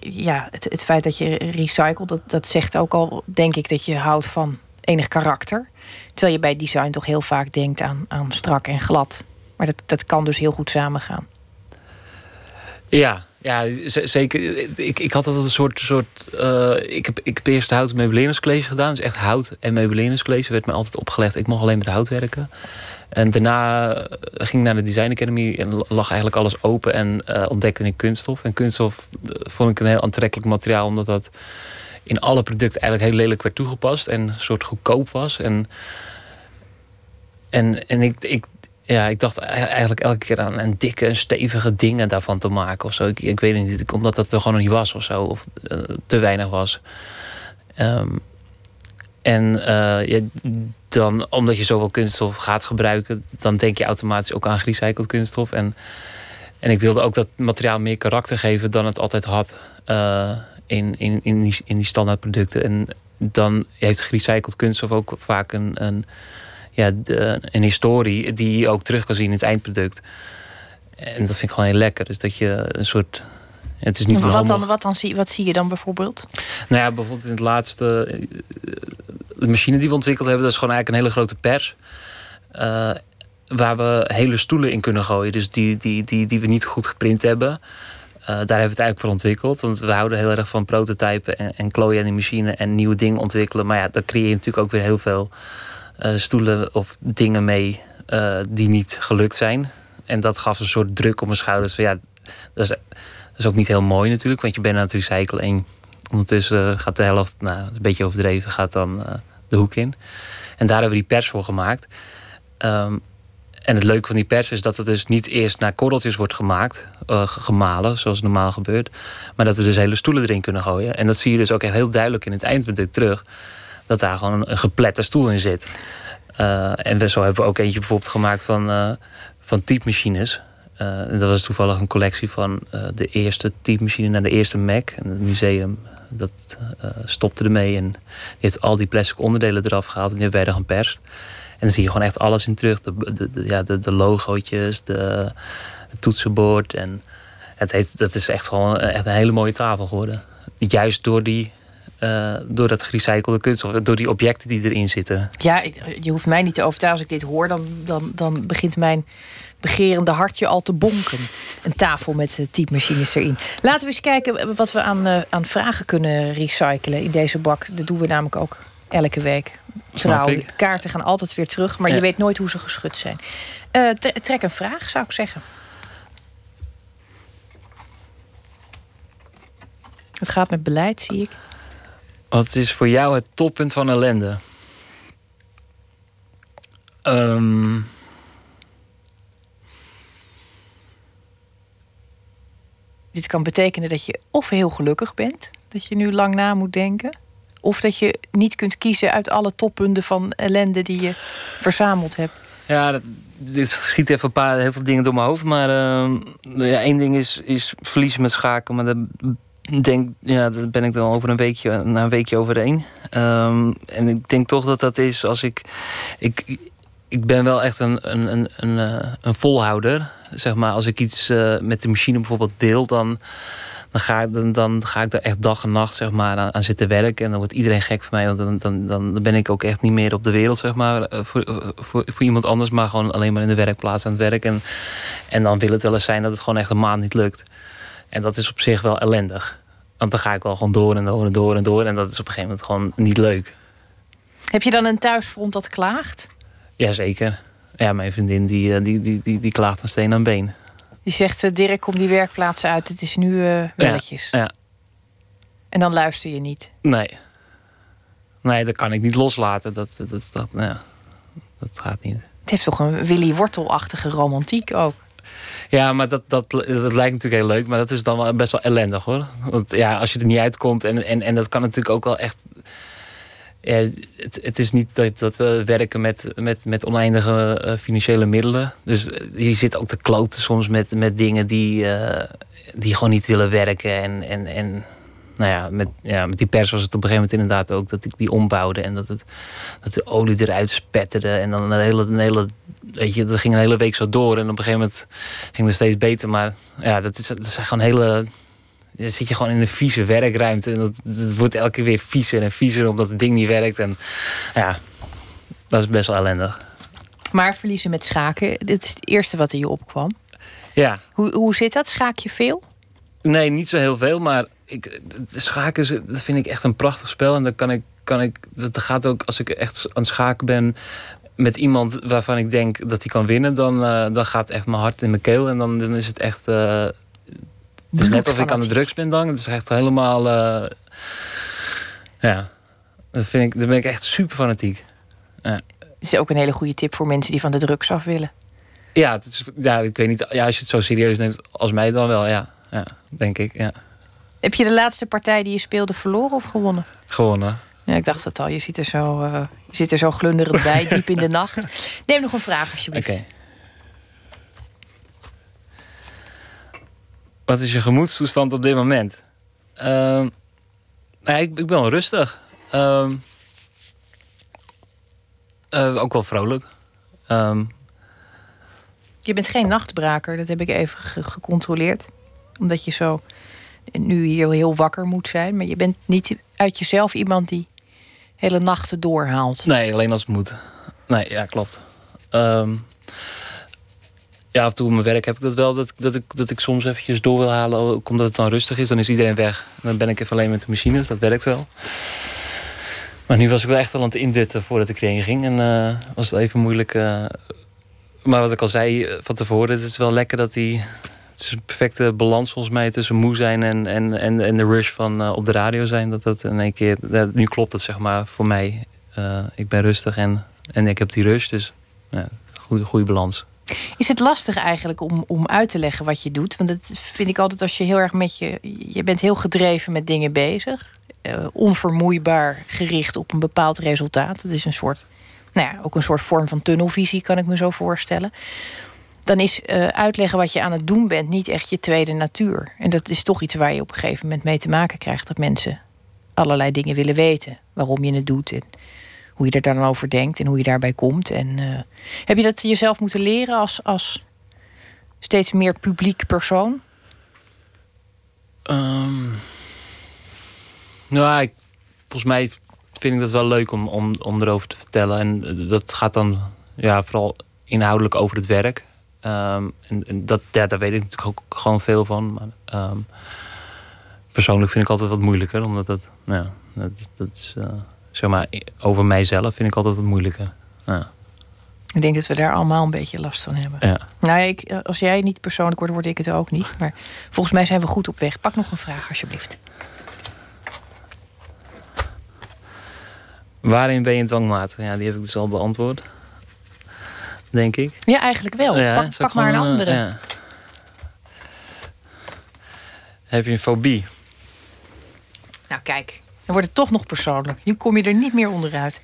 ja, het, het feit dat je recycelt, dat, dat zegt ook al, denk ik, dat je houdt van enig karakter. Terwijl je bij design toch heel vaak denkt aan, aan strak en glad. Maar dat, dat kan dus heel goed samengaan. Ja, ja zeker. Ik, ik had altijd een soort. soort eh, ik, heb, ik heb eerst hout- gedaan. Dus echt hout- en meubileringscollege werd me altijd opgelegd. Ik mocht alleen met hout werken. En daarna eh, ging ik naar de Design Academy en lag eigenlijk alles open en eh, ontdekte ik kunststof. En kunststof vond ik een heel aantrekkelijk materiaal, omdat dat in alle producten eigenlijk heel lelijk werd toegepast en een soort goedkoop was. En, en, en ik, ik, ja, ik dacht eigenlijk elke keer aan een dikke stevige dingen daarvan te maken of zo. Ik, ik weet het niet, omdat dat er gewoon nog niet was of zo, of eh, te weinig was. Ehm, en eh, ja, dan, omdat je zoveel kunststof gaat gebruiken, dan denk je automatisch ook aan gerecycled kunststof. En, en ik wilde ook dat materiaal meer karakter geven dan het altijd had eh, in, in, in, die, in die standaardproducten. En dan heeft gerecycled kunststof ook vaak een, een, ja, de- een historie die je ook terug kan zien in het eindproduct. En dat vind ik gewoon heel lekker. Dus dat je een soort. Het is niet een wat, dan, wat, dan zie, wat zie je dan bijvoorbeeld? nou ja, bijvoorbeeld in het laatste... eh, De machine die we ontwikkeld hebben, dat is gewoon eigenlijk een hele grote pers. eh, waar we hele stoelen in kunnen gooien. Dus die, die, die, die we niet goed geprint hebben. Eh, daar hebben we het eigenlijk voor ontwikkeld. Want we houden heel erg van prototypen en, en klooien aan die machine en nieuwe dingen ontwikkelen. Maar ja, daar creëer je natuurlijk ook weer heel veel eh, stoelen of dingen mee eh, die niet gelukt zijn. En dat gaf een soort druk op mijn schouders. Van, ja, dat, is, dat is ook niet heel mooi natuurlijk, want je bent aan het recyclen. En ondertussen gaat de helft, nou, een beetje overdreven, gaat dan eh, de hoek in. En daar hebben we die pers voor gemaakt. Ehm, en het leuke van die pers is dat het dus niet eerst naar korreltjes wordt gemaakt, eh, gemalen, zoals normaal gebeurt. Maar dat we dus hele stoelen erin kunnen gooien. En dat zie je dus ook echt heel duidelijk in het eindproduct terug. Dat daar gewoon een, geplette stoel in zit. Eh, en zo hebben we ook eentje bijvoorbeeld gemaakt van, eh van typemachines. En dat was toevallig een collectie van de eerste typemachine naar de eerste Mac. En het museum dat stopte ermee. En die heeft al die plastic onderdelen eraf gehaald. En die hebben wij er geperst. En dan zie je gewoon echt alles in terug. De, de, de- ja, de, de de, het toetsenbord. En het heeft, dat is echt gewoon echt een hele mooie tafel geworden. Juist door die... eh, door dat gerecyclede kunststof, door die objecten die erin zitten. Ja, ik- je hoeft mij niet te overtuigen. Als ik dit hoor, dan, dan, dan begint mijn begerende hartje al te bonken. Een tafel met uh, typemachines erin. Laten we eens kijken wat we aan, eh, aan vragen kunnen recyclen in deze bak. Dat doen we namelijk ook elke week. Trouw, kaarten gaan altijd weer terug, maar Ja. je weet nooit hoe ze geschud zijn. Tre- trek een vraag, zou ik zeggen. Het gaat met beleid, zie ik. Wat is voor jou het toppunt van ellende? Ehm, Dit kan betekenen dat je of heel gelukkig bent, dat je nu lang na moet denken, of dat je niet kunt kiezen uit alle toppunten van ellende die je verzameld hebt. ja, dat, dit schiet even een paar heel veel dingen door mijn hoofd. Maar ehm, ja, één ding is, is verliezen met schaken. Maar dat, denk, ja, dat ben ik dan over een weekje, na een weekje overheen. Ehm, en ik denk toch dat dat is als ik. Ik, ik ben wel echt een, een, een, een, eh, een volhouder. Zeg maar, als ik iets eh, met de machine bijvoorbeeld wil, dan, dan, ga, ik, dan, dan ga ik er echt dag en nacht zeg maar, aan, zitten werken. En dan wordt iedereen gek van mij. Want dan, dan, dan, ben ik ook echt niet meer op de wereld, zeg maar, eh, voor, voor, iemand anders, maar gewoon alleen maar in de werkplaats aan het werk. En, en dan wil het wel eens zijn dat het gewoon echt een maand niet lukt. En dat is op zich wel ellendig. Want dan ga ik wel gewoon door en door en door en door. En dat is op een gegeven moment gewoon niet leuk. Heb je dan een thuisfront dat klaagt? Jazeker. Ja, mijn vriendin die, eh, die, die, die, die klaagt een steen aan been. Die zegt, eh, Dirk, kom die werkplaats uit. Het is nu eh welletjes. Ja, ja. En dan luister je niet. Nee. Nee, dat kan ik niet loslaten. Dat, dat, dat, nou ja, dat gaat niet. Het heeft toch een Willy Wortel-achtige romantiek ook. Ja, maar dat, dat, dat lijkt natuurlijk heel leuk. Maar dat is dan wel best wel ellendig hoor. Want ja, als je er niet uitkomt. En, en, en dat kan natuurlijk ook wel echt. Het, het is niet dat, dat we werken met, met, met oneindige eh, financiële middelen. Dus eh, je zit ook te kloten soms met, met dingen die, eh, die gewoon niet willen werken. En, en, en nou ja met, ja, met die pers was het op een gegeven moment inderdaad ook dat ik die ombouwde. En dat, het, dat de olie eruit spetterde. En dan een hele, een hele, weet je, dat ging een hele week zo door. En op een gegeven moment ging het steeds beter. Maar ja, dat, is, dat zijn gewoon hele dan zit je gewoon in een vieze werkruimte. En dat, het wordt elke keer weer viezer en viezer omdat het ding niet werkt. En ja, dat is best wel ellendig. Maar verliezen met schaken, dit is het eerste wat in je opkwam. Ja, Hoe, hoe zit dat? Schaak je veel? nee, niet zo heel veel. Maar ik, de schaken, dat vind ik echt een prachtig spel. En dan kan ik, kan ik, dat gaat ook als ik echt aan het schaken ben met iemand waarvan ik denk dat hij kan winnen, dan, eh, dan gaat echt mijn hart in mijn keel. En dan, dan is het echt. eh, het is net of ik aan de drugs ben dan. Het is echt helemaal. eh, ja, dat vind ik, daar ben ik echt super fanatiek. Ja. Het is ook een hele goede tip voor mensen die van de drugs af willen. Ja, het is, ja, ik weet niet. Ja, als je het zo serieus neemt als mij dan wel, ja. Ja, denk ik. Ja. Heb je de laatste partij die je speelde verloren of gewonnen? Gewonnen. Ja, ik dacht het al. Je zit er zo, eh, je zit er zo glunderend bij, diep in de nacht. Neem nog een vraag, alsjeblieft. Oké. Wat is je gemoedstoestand op dit moment? Nou, ik, ik ben wel rustig. Ehm, eh, ook wel vrolijk. Ehm, Je bent geen nachtbraker, dat heb ik even ge- gecontroleerd. Omdat je zo nu hier heel wakker moet zijn. Maar je bent niet uit jezelf iemand die hele nachten doorhaalt. nee, alleen als het moet. Nee, ja, klopt. Ehm, ja, af en toe op mijn werk heb ik dat wel. Dat, dat, ik, dat ik soms eventjes door wil halen. Ook omdat het dan rustig is. Dan is iedereen weg. Dan ben ik even alleen met de machines. Dat werkt wel. Maar nu was ik wel echt al aan het indutten voordat ik erheen ging. En eh, was het even moeilijk. eh. maar wat ik al zei eh, van tevoren. Het is wel lekker dat die... Het is een perfecte balans volgens mij tussen moe zijn en, en, en, en de rush van eh, op de radio zijn. Dat dat in één keer... nu klopt het zeg maar voor mij. Eh, ik ben rustig en, en ik heb die rush. Dus goede, goede balans. Is het lastig eigenlijk om, om uit te leggen wat je doet? Want dat vind ik altijd als je heel erg met je... Je bent heel gedreven met dingen bezig. eh, onvermoeibaar gericht op een bepaald resultaat. Dat is een soort... Nou ja, ook een soort vorm van tunnelvisie, kan ik me zo voorstellen. Dan is eh, uitleggen wat je aan het doen bent niet echt je tweede natuur. En dat is toch iets waar je op een gegeven moment mee te maken krijgt. Dat mensen allerlei dingen willen weten. Waarom je het doet en hoe je er dan over denkt en hoe je daarbij komt. En eh, heb je dat jezelf moeten leren als, als steeds meer publiek persoon? Ehm nou, ik, volgens mij vind ik dat wel leuk om, om, om erover te vertellen. En dat gaat dan ja, vooral inhoudelijk over het werk. Ehm, en en dat, ja, daar weet ik natuurlijk ook gewoon veel van. Maar, ehm, persoonlijk vind ik altijd wat moeilijker. Omdat dat, nou, ja, dat, dat is, eh, zeg maar, over mijzelf vind ik altijd wat moeilijker. Ja. Ik denk dat we daar allemaal een beetje last van hebben. Ja. Nou, ja, ik, als jij niet persoonlijk wordt, word ik het ook niet. Maar volgens mij zijn we goed op weg. Pak nog een vraag, alsjeblieft. Waarin ben je dwangmatig? Ja, die heb ik dus al beantwoord. Denk ik. Ja, eigenlijk wel. Ja, pak maar een gewoon, eh, andere. ja. Heb je een fobie? Nou, kijk. Dan wordt het toch nog persoonlijk. Nu kom je er niet meer onderuit.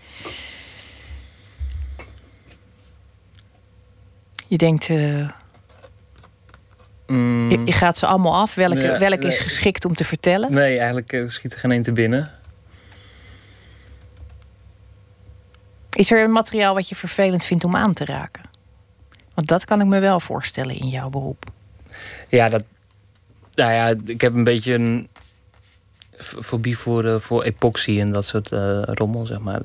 Je denkt, eh, Mm, je, je gaat ze allemaal af. Welke, welke is geschikt om te vertellen? Nee, eigenlijk eh, schiet er geen één te binnen. Is er een materiaal wat je vervelend vindt om aan te raken? Want dat kan ik me wel voorstellen in jouw beroep. Ja, dat. Nou ja, ik heb een beetje een fobie voor, eh, voor epoxy en dat soort eh, rommel, zeg maar.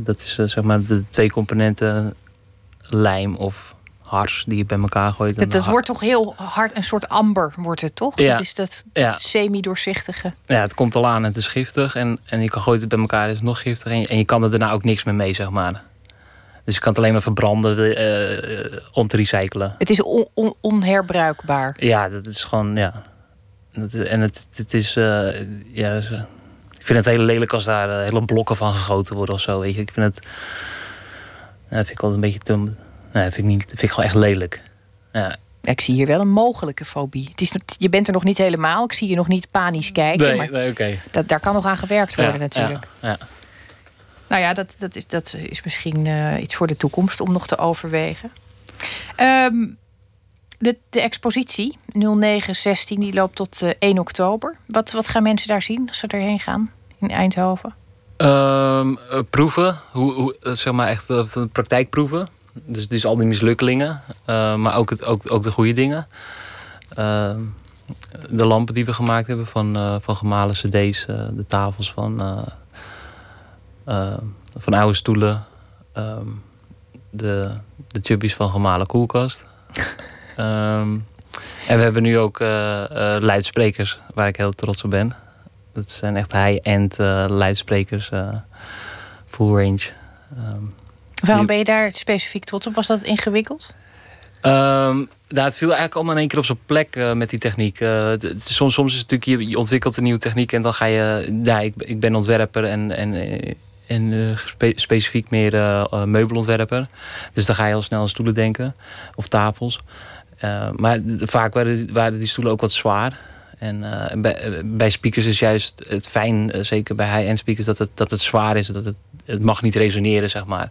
Dat is eh, zeg maar de twee componenten lijm of hars die je bij elkaar gooit. Dat, dat wordt toch heel hard, een soort amber wordt het toch? Ja. Dat is dat Ja. semi-doorzichtige. Ja, het komt al aan en het is giftig. En, en je kan gooit het bij elkaar, is nog giftig. En je, en je kan er daarna ook niks meer mee, zeg maar. Dus je kan het alleen maar verbranden eh, eh, om te recyclen. Het is on- on- onherbruikbaar. Ja, dat is gewoon, ja. En het, het is, eh, ja, ik vind het heel lelijk als daar hele blokken van gegoten worden of zo, weet je. Ik vind het, dat vind ik altijd een beetje te, nee, dat vind ik niet, dat vind ik gewoon echt lelijk. Ja. Ik zie hier wel een mogelijke fobie. Het is, je bent er nog niet helemaal. Ik zie je nog niet panisch kijken. Nee, maar nee, oké. dat, daar kan nog aan gewerkt worden Ja, natuurlijk. Ja, ja. Nou ja, dat, dat, is, dat is misschien eh, iets voor de toekomst om nog te overwegen. Ehm, de, de expositie 0916 die loopt tot eh, 1 oktober. Wat, wat gaan mensen daar zien als ze erheen gaan in Eindhoven? Ehm, eh, proeven, hoe, hoe, eh, zeg maar echt eh, praktijkproeven. Dus, dus al die mislukkelingen, eh, maar ook, het, ook, ook de goede dingen. Ehm, de lampen die we gemaakt hebben van, eh, van gemalen cd's, eh, de tafels van, eh, eh, van oude stoelen, ehm, de, de chubbies van gemalen koelkast. Ehm, en we hebben nu ook eh, eh, luidsprekers, waar ik heel trots op ben. Dat zijn echt high-end eh, luidsprekers, eh, full range. Ehm, Waarom ben je daar specifiek trots op? Was dat ingewikkeld? Ehm, nou, het viel eigenlijk allemaal in één keer op zijn plek eh, met die techniek. Eh, soms, soms is het natuurlijk, je, je ontwikkelt een nieuwe techniek en dan ga je. Ja, ik, ik ben ontwerper en, en, eh, en spe- specifiek meer meubelontwerper. Dus dan ga je al snel aan stoelen denken of tafels. Maar vaak waren, waren die stoelen ook wat zwaar. En bij, bij speakers is juist het fijn, zeker bij high-end speakers, dat het, dat het zwaar is. Dat het, het mag niet resoneren, zeg maar.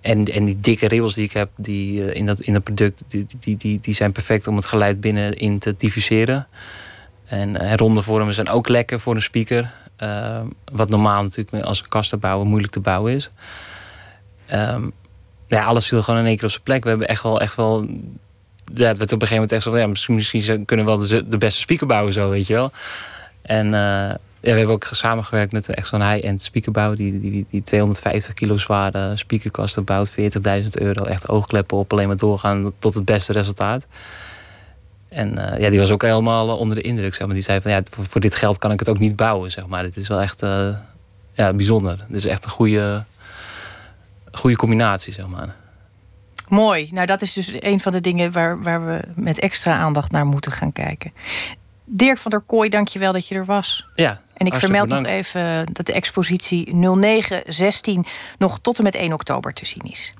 En, en die dikke rails die ik heb die, eh, in, dat, in dat product, die, die, die, die zijn perfect om het geluid binnenin te diffuseren. En eh, ronde vormen zijn ook lekker voor een speaker. eh, wat normaal natuurlijk als een kast te bouwen moeilijk te bouwen is. Ehm, ja, alles viel gewoon in één keer op zijn plek. We hebben echt wel, echt wel ja, het werd op een gegeven moment echt zo van, ja, misschien, misschien kunnen we wel de, beste speaker bouwen zo, weet je wel. En ja, we hebben ook samengewerkt met echt zo'n high-end speakerbouw. Die, die, die, die 250 kilo zware speakerkasten bouwt, 40.000 euro. Echt oogkleppen op, alleen maar doorgaan tot het beste resultaat. En eh, ja, die was ook helemaal eh, onder de indruk. Zeg maar. Die zei van, ja, voor, voor dit geld kan ik het ook niet bouwen, zeg maar. Dit is wel echt eh, ja, bijzonder. Dit is echt een goede, goede combinatie, zeg maar. Mooi. Nou, dat is dus een van de dingen waar, waar we met extra aandacht naar moeten gaan kijken. Dirk van der Kooi, dank je wel dat je er was. Ja, En ik vermeld nog even dat de expositie 0916 nog tot en met 1 oktober te zien is.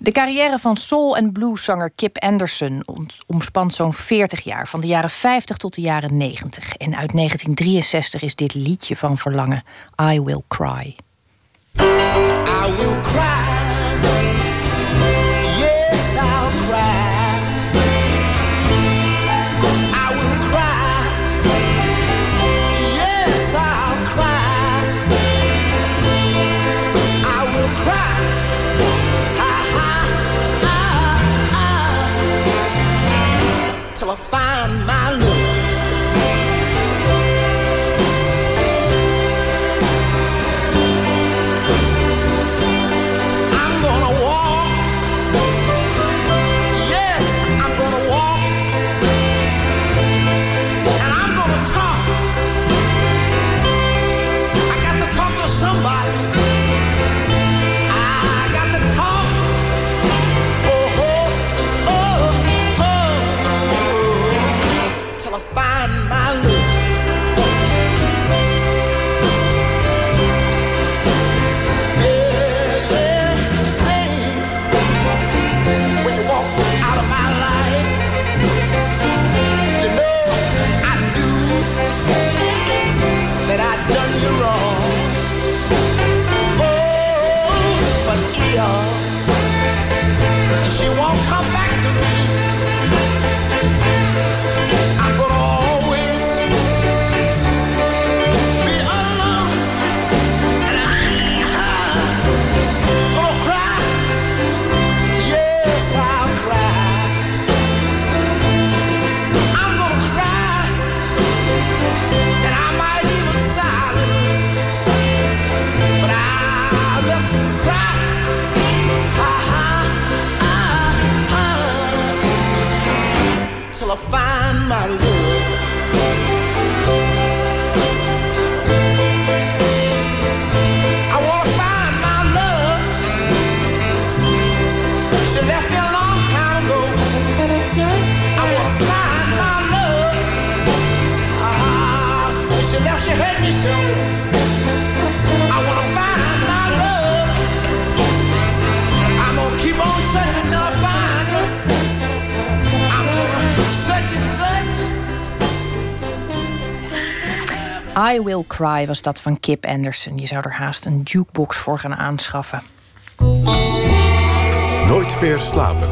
De carrière van soul- en blueszanger Kip Anderson omspant zo'n 40 jaar, van de jaren 50 tot de jaren 90. En uit 1963 is dit liedje van verlangen, I Will Cry. I will cry. Till I find my love. my love. I Will Cry was dat van Kip Anderson. Je zou er haast een jukebox voor gaan aanschaffen. Nooit meer slapen.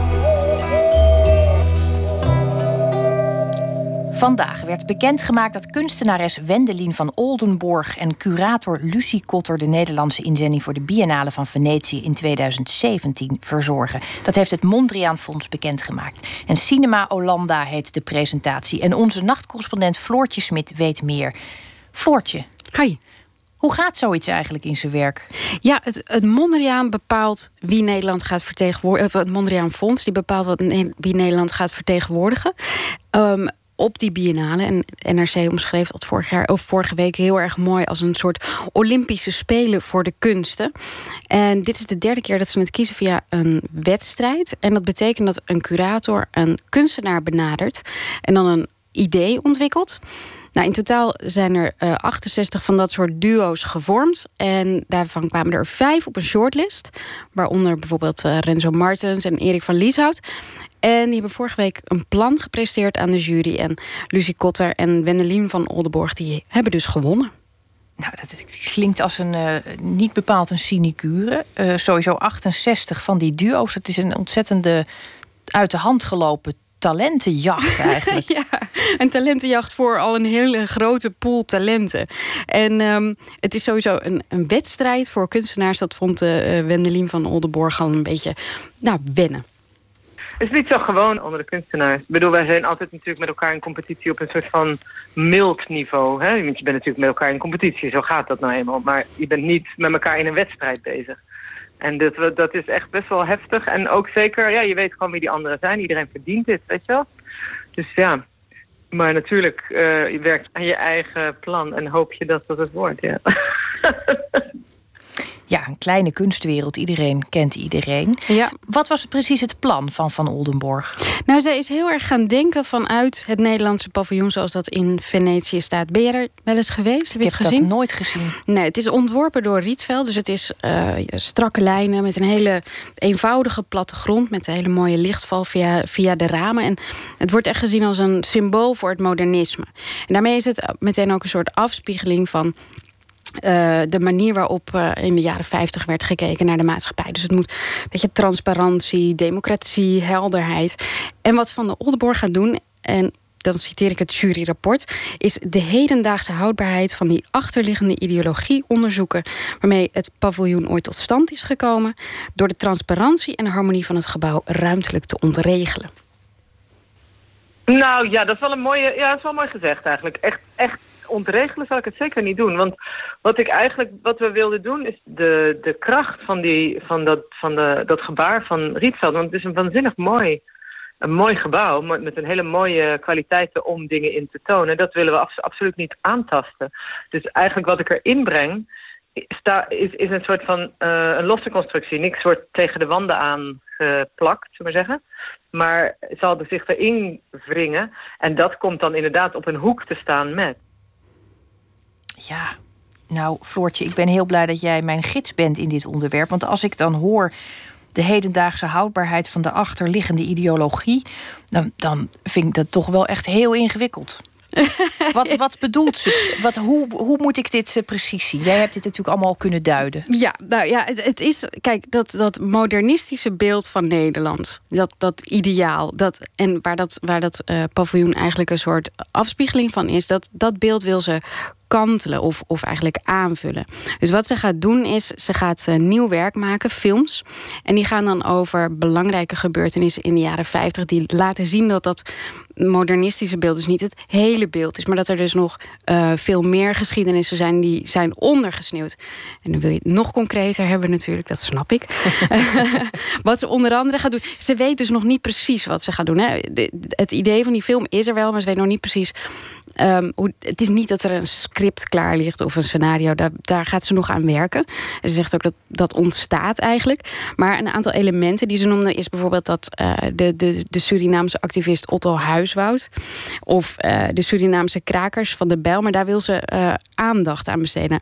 Vandaag werd bekendgemaakt dat kunstenares Wendelin van Oldenborg en curator Lucie Kotter de Nederlandse inzending voor de Biennale van Venetië in 2017 verzorgen. Dat heeft het Mondriaan Fonds bekendgemaakt. En Cinema Olanda heet de presentatie. En onze nachtcorrespondent Floortje Smit weet meer. Floortje. Hi. Hoe gaat zoiets eigenlijk in zijn werk? Ja, het, het Mondriaan bepaalt wie Nederland gaat vertegenwoordigen. Het Mondriaan Fonds die bepaalt wat, wie Nederland gaat vertegenwoordigen. Ehm, op die biennale. En NRC omschreef dat vorig jaar, of vorige week heel erg mooi als een soort Olympische Spelen voor de kunsten. En dit is de derde keer dat ze het kiezen via een wedstrijd. En dat betekent dat een curator een kunstenaar benadert en dan een idee ontwikkelt. Nou, in totaal zijn er eh, 68 van dat soort duo's gevormd. En daarvan kwamen er vijf op een shortlist. Waaronder bijvoorbeeld eh, Renzo Martens en Erik van Lieshout. En die hebben vorige week een plan gepresenteerd aan de jury. En Lucie Kotter en Wendelin van Oldenborg die hebben dus gewonnen. Nou, dat klinkt als een eh, niet bepaald een sinecure. Eh, sowieso 68 van die duo's. Het is een ontzettende uit de hand gelopen talentenjacht eigenlijk. ja, een talentenjacht voor al een hele grote pool talenten. En ehm, het is sowieso een, een wedstrijd voor kunstenaars. Dat vond eh Wendelin van Oldenborg al een beetje nou, wennen. Het is niet zo gewoon onder de kunstenaars. Ik bedoel, wij zijn altijd natuurlijk met elkaar in competitie op een soort van mild niveau. Hè? Want je bent natuurlijk met elkaar in competitie, zo gaat dat nou eenmaal. Maar je bent niet met elkaar in een wedstrijd bezig. En dat, dat is echt best wel heftig. En ook zeker, ja, je weet gewoon wie die anderen zijn. Iedereen verdient dit, weet je wel. Dus ja, maar natuurlijk, eh, je werkt aan je eigen plan en hoop je dat dat het wordt, ja. Ja, een kleine kunstwereld. Iedereen kent iedereen. Ja. Wat was precies het plan van Van Oldenborg? Nou, zij is heel erg gaan denken vanuit het Nederlandse paviljoen zoals dat in Venetië staat. Ben je er wel eens geweest? Heb je Ik het heb gezien? dat nooit gezien. Nee, het is ontworpen door Rietveld. Dus het is eh, strakke lijnen met een hele eenvoudige plattegrond... met een hele mooie lichtval via, via de ramen. En het wordt echt gezien als een symbool voor het modernisme. En daarmee is het meteen ook een soort afspiegeling van... eh, de manier waarop eh, in de jaren 50 werd gekeken naar de maatschappij. Dus het moet, weet je, transparantie, democratie, helderheid. En wat Van de Oldenborg gaat doen, en dan citeer ik het juryrapport, is de hedendaagse houdbaarheid van die achterliggende ideologie onderzoeken, waarmee het paviljoen ooit tot stand is gekomen, door de transparantie en harmonie van het gebouw ruimtelijk te ontregelen. Nou ja, dat is wel een mooie, ja, dat is wel mooi gezegd eigenlijk. Echt, echt ontregelen zal ik het zeker niet doen. Want wat ik eigenlijk, wat we wilden doen, is de, de kracht van, die, van, dat, van de, dat gebaar van Rietveld. Want het is een waanzinnig mooi, een mooi gebouw met een hele mooie kwaliteiten om dingen in te tonen. Dat willen we abs- absoluut niet aantasten. Dus eigenlijk wat ik erin breng, is, is een soort van eh, een losse constructie. Niks wordt tegen de wanden aangeplakt, zullen we maar zeggen. Maar zal er zich erin wringen. En dat komt dan inderdaad op een hoek te staan met. Ja, nou Floortje, ik ben heel blij dat jij mijn gids bent in dit onderwerp. Want als ik dan hoor de hedendaagse houdbaarheid van de achterliggende ideologie... dan, dan vind ik dat toch wel echt heel ingewikkeld. wat, wat bedoelt ze? Wat, hoe, hoe moet ik dit eh, precies zien? Jij hebt dit natuurlijk allemaal kunnen duiden. Ja, nou ja, het, het is, kijk, dat, dat modernistische beeld van Nederland, dat, dat ideaal, dat, en waar dat, waar dat eh, paviljoen eigenlijk een soort afspiegeling van is, dat, dat beeld wil ze kantelen of, of eigenlijk aanvullen. Dus wat ze gaat doen is, ze gaat eh, nieuw werk maken, films. En die gaan dan over belangrijke gebeurtenissen in de jaren 50... die laten zien dat dat modernistische beeld dus niet het hele beeld is... maar dat er dus nog eh, veel meer geschiedenissen zijn die zijn ondergesneeuwd. En dan wil je het nog concreter hebben natuurlijk, dat snap ik. wat ze onder andere gaat doen... Ze weet dus nog niet precies wat ze gaat doen. Hè. Het idee van die film is er wel, maar ze weet nog niet precies... Ehm, het is niet dat er een script klaar ligt of een scenario. Daar, daar gaat ze nog aan werken. En ze zegt ook dat dat ontstaat eigenlijk. Maar een aantal elementen die ze noemde... is bijvoorbeeld dat eh, de, de, de Surinaamse activist Otto Huiswoud... of eh, de Surinaamse krakers van de Bijl. Maar daar wil ze eh, aandacht aan besteden.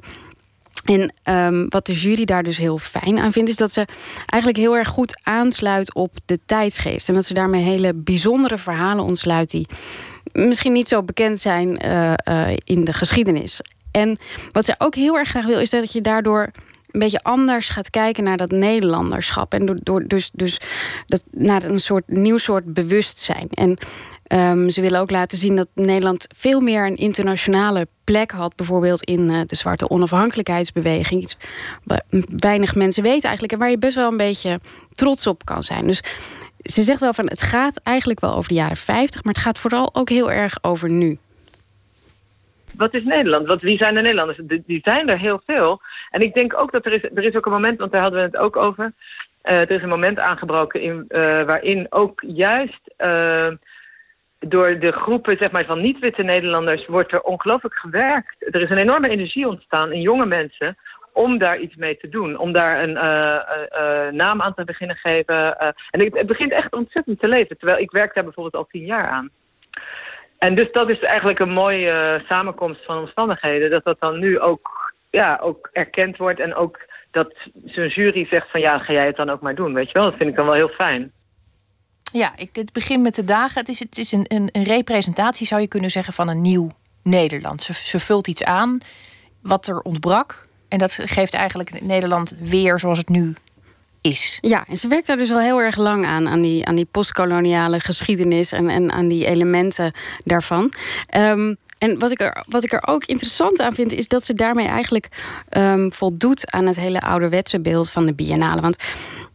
En ehm, wat de jury daar dus heel fijn aan vindt... is dat ze eigenlijk heel erg goed aansluit op de tijdsgeest. En dat ze daarmee hele bijzondere verhalen ontsluit... die misschien niet zo bekend zijn eh, eh, in de geschiedenis. En wat zij ook heel erg graag wil, is dat je daardoor een beetje anders gaat kijken naar dat Nederlanderschap. En door, door, dus, dus dat, naar een soort nieuw soort bewustzijn. En ehm, ze willen ook laten zien dat Nederland veel meer een internationale plek had. Bijvoorbeeld in eh, de zwarte onafhankelijkheidsbeweging. Iets weinig mensen weten eigenlijk. En waar je best wel een beetje trots op kan zijn. Dus ze zegt wel van het gaat eigenlijk wel over de jaren 50, maar het gaat vooral ook heel erg over nu. Wat is Nederland? Wat, wie zijn de Nederlanders? Die, zijn er heel veel. En ik denk ook dat er is, er is ook een moment, want daar hadden we het ook over. eh, er is een moment aangebroken in, eh, waarin ook juist eh, door de groepen zeg maar, van niet-witte Nederlanders wordt er ongelooflijk gewerkt. Er is een enorme energie ontstaan in jonge mensen om daar iets mee te doen. Om daar een eh, eh, eh, naam aan te beginnen geven. en het, begint echt ontzettend te leven. Terwijl ik werk daar bijvoorbeeld al tien jaar aan. En dus dat is eigenlijk een mooie samenkomst van omstandigheden. Dat dat dan nu ook, ja, ook erkend wordt. En ook dat zo'n jury zegt van ja, ga jij het dan ook maar doen. Weet je wel, dat vind ik dan wel heel fijn. Ja, ik, het begint met de dagen. Het is, het is een, een, representatie, zou je kunnen zeggen, van een nieuw Nederland. Ze vult iets aan wat er ontbrak. En dat geeft eigenlijk Nederland weer zoals het nu is. Ja, en ze werkt daar dus al heel erg lang aan, aan die, aan die postkoloniale geschiedenis en, en aan die elementen daarvan. Ehm, en wat ik, er, wat ik er ook interessant aan vind, is dat ze daarmee eigenlijk ehm, voldoet aan het hele ouderwetse beeld van de biennale. Want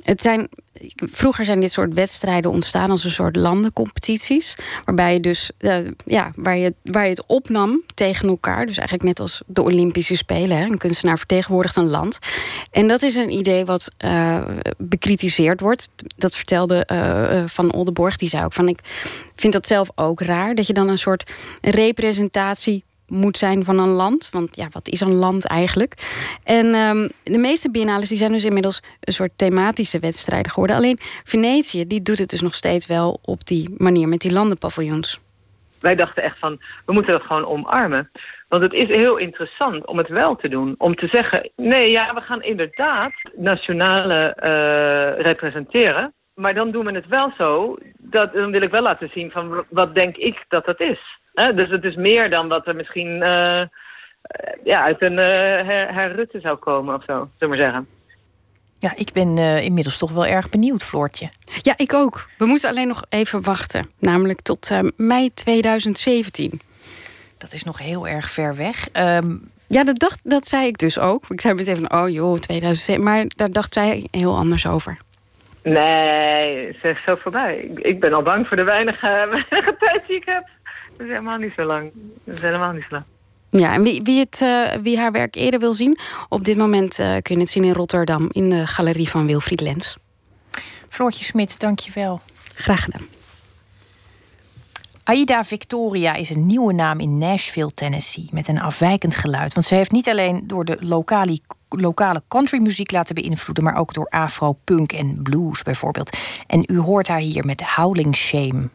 het zijn, vroeger zijn dit soort wedstrijden ontstaan als een soort landencompetities. Waarbij je dus, eh, ja, waar je, waar je het opnam tegen elkaar. Dus eigenlijk net als de Olympische Spelen. Hè. Een kunstenaar vertegenwoordigt een land. En dat is een idee wat eh, bekritiseerd wordt. Dat vertelde eh, Van Oldenborg. Die zei ook van, ik vind dat zelf ook raar. Dat je dan een soort representatie moet zijn van een land. Want ja, wat is een land eigenlijk? En ehm, de meeste biennales die zijn dus inmiddels een soort thematische wedstrijden geworden. Alleen Venetië die doet het dus nog steeds wel op die manier met die landenpaviljoens. Wij dachten echt van, we moeten dat gewoon omarmen. Want het is heel interessant om het wel te doen. Om te zeggen, nee, ja, we gaan inderdaad nationale eh, representeren. Maar dan doen we het wel zo, dat, dan wil ik wel laten zien van wat denk ik dat dat is. Hè? Dus het is meer dan wat er misschien eh, ja, uit een eh her, her Rutte zou komen of zo, zullen we maar zeggen. Ja, ik ben eh, inmiddels toch wel erg benieuwd, Floortje. Ja, ik ook. We moeten alleen nog even wachten. Namelijk tot eh, mei 2017. Dat is nog heel erg ver weg. Ehm, Ja, dat, dacht, dat zei ik dus ook. Ik zei meteen van, oh joh, 2007. Maar daar dacht zij heel anders over. Nee, ze is zo voorbij. Ik, ik ben al bang voor de weinige, weinige tijd die ik heb. Dat is helemaal niet zo lang. Dat is helemaal niet zo lang. Ja, en wie, wie, het, eh, wie haar werk eerder wil zien... op dit moment eh, kun je het zien in Rotterdam... in de galerie van Wilfried Lens. Floortje Smit, dank je wel. Graag gedaan. Aida Victoria is een nieuwe naam in Nashville, Tennessee. Met een afwijkend geluid. Want ze heeft niet alleen door de lokale, lokale countrymuziek laten beïnvloeden. maar ook door afro, punk en blues bijvoorbeeld. En u hoort haar hier met Howling Shame.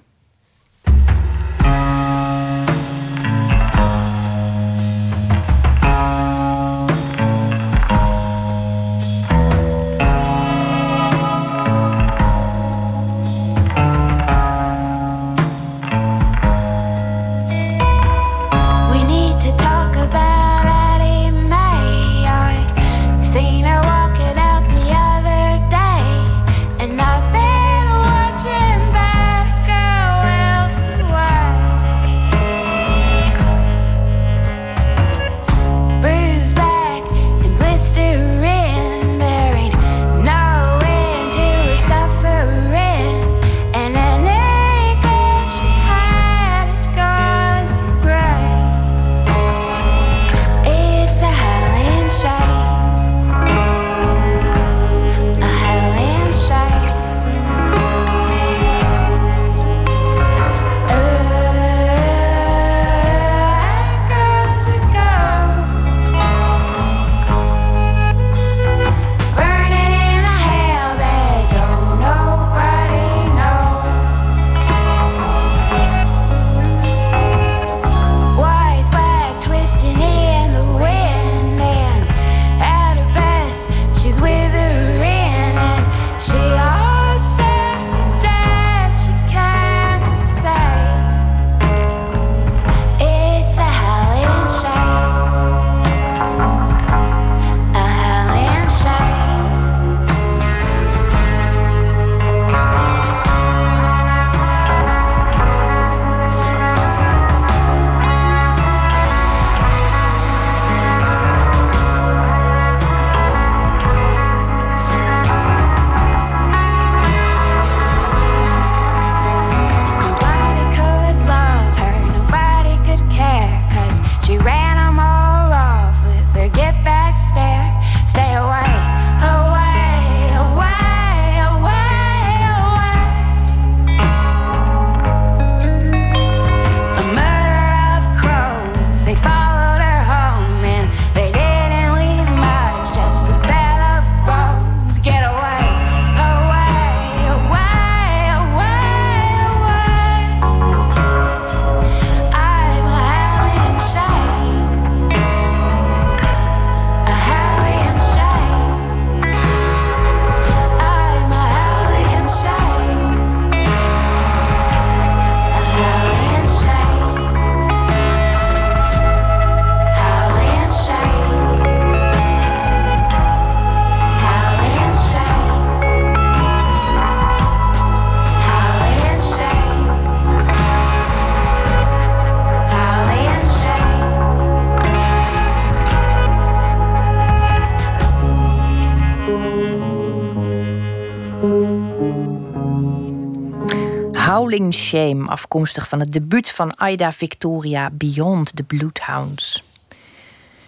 Howling Shame, afkomstig van het debuut van Aida Victoria Beyond the Bloodhounds.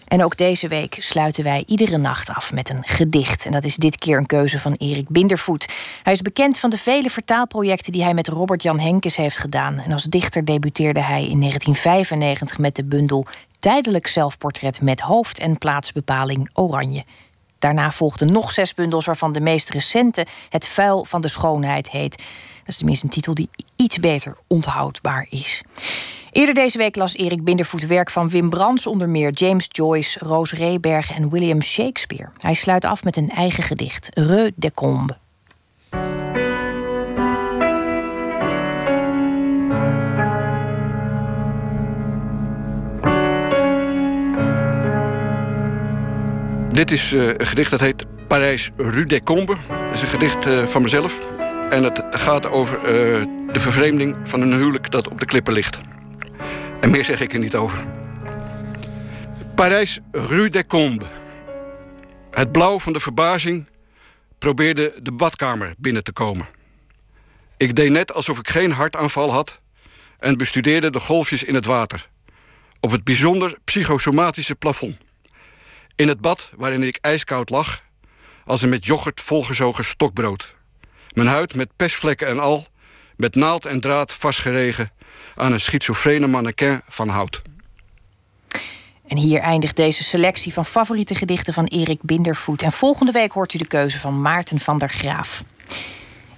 En ook deze week sluiten wij iedere nacht af met een gedicht. En dat is dit keer een keuze van Erik Bindervoet. Hij is bekend van de vele vertaalprojecten die hij met Robert-Jan Henkes heeft gedaan. En als dichter debuteerde hij in 1995 met de bundel Tijdelijk zelfportret met hoofd- en plaatsbepaling Oranje. Daarna volgden nog zes bundels, waarvan de meest recente Het vuil van de schoonheid heet. Dat is tenminste een titel die iets beter onthoudbaar is. Eerder deze week las Erik Bindervoet werk van Wim Brands, onder meer James Joyce, Roos Reberg en William Shakespeare. Hij sluit af met een eigen gedicht, Reu de Combe. Dit is eh, een gedicht dat heet Parijs Rue des Combes. Dat is een gedicht eh, van mezelf. En het gaat over eh, de vervreemding van een huwelijk dat op de klippen ligt. En meer zeg ik er niet over. Parijs Rue des Combes. Het blauw van de verbazing probeerde de badkamer binnen te komen. Ik deed net alsof ik geen hartaanval had en bestudeerde de golfjes in het water. Op het bijzonder psychosomatische plafond. In het bad waarin ik ijskoud lag, als een met yoghurt volgezogen stokbrood. Mijn huid met pestvlekken en al, met naald en draad vastgeregen aan een schizofrene mannequin van hout. En hier eindigt deze selectie van favoriete gedichten van Erik Bindervoet. En volgende week hoort u de keuze van Maarten van der Graaf.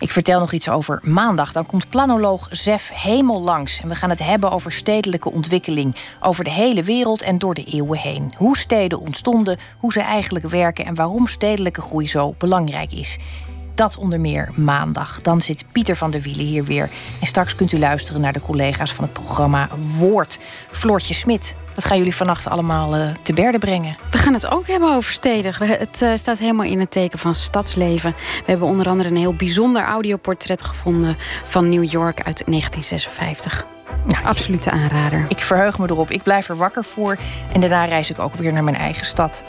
Ik vertel nog iets over maandag. Dan komt planoloog Zef Hemel langs. En we gaan het hebben over stedelijke ontwikkeling. Over de hele wereld en door de eeuwen heen. Hoe steden ontstonden, hoe ze eigenlijk werken... en waarom stedelijke groei zo belangrijk is. Dat onder meer maandag. Dan zit Pieter van der Wielen hier weer. En straks kunt u luisteren naar de collega's van het programma Woord. Floortje Smit, wat gaan jullie vannacht allemaal eh, te berde brengen? We gaan het ook hebben over steden. We- Het eh, staat helemaal in het teken van stadsleven. We hebben onder andere een heel bijzonder audioportret gevonden van New York uit 1956. Absolute aanrader. Ik verheug me erop. Ik blijf er wakker voor. En daarna reis ik ook weer naar mijn eigen stad.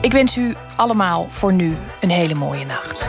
Ik wens u allemaal voor nu een hele mooie nacht.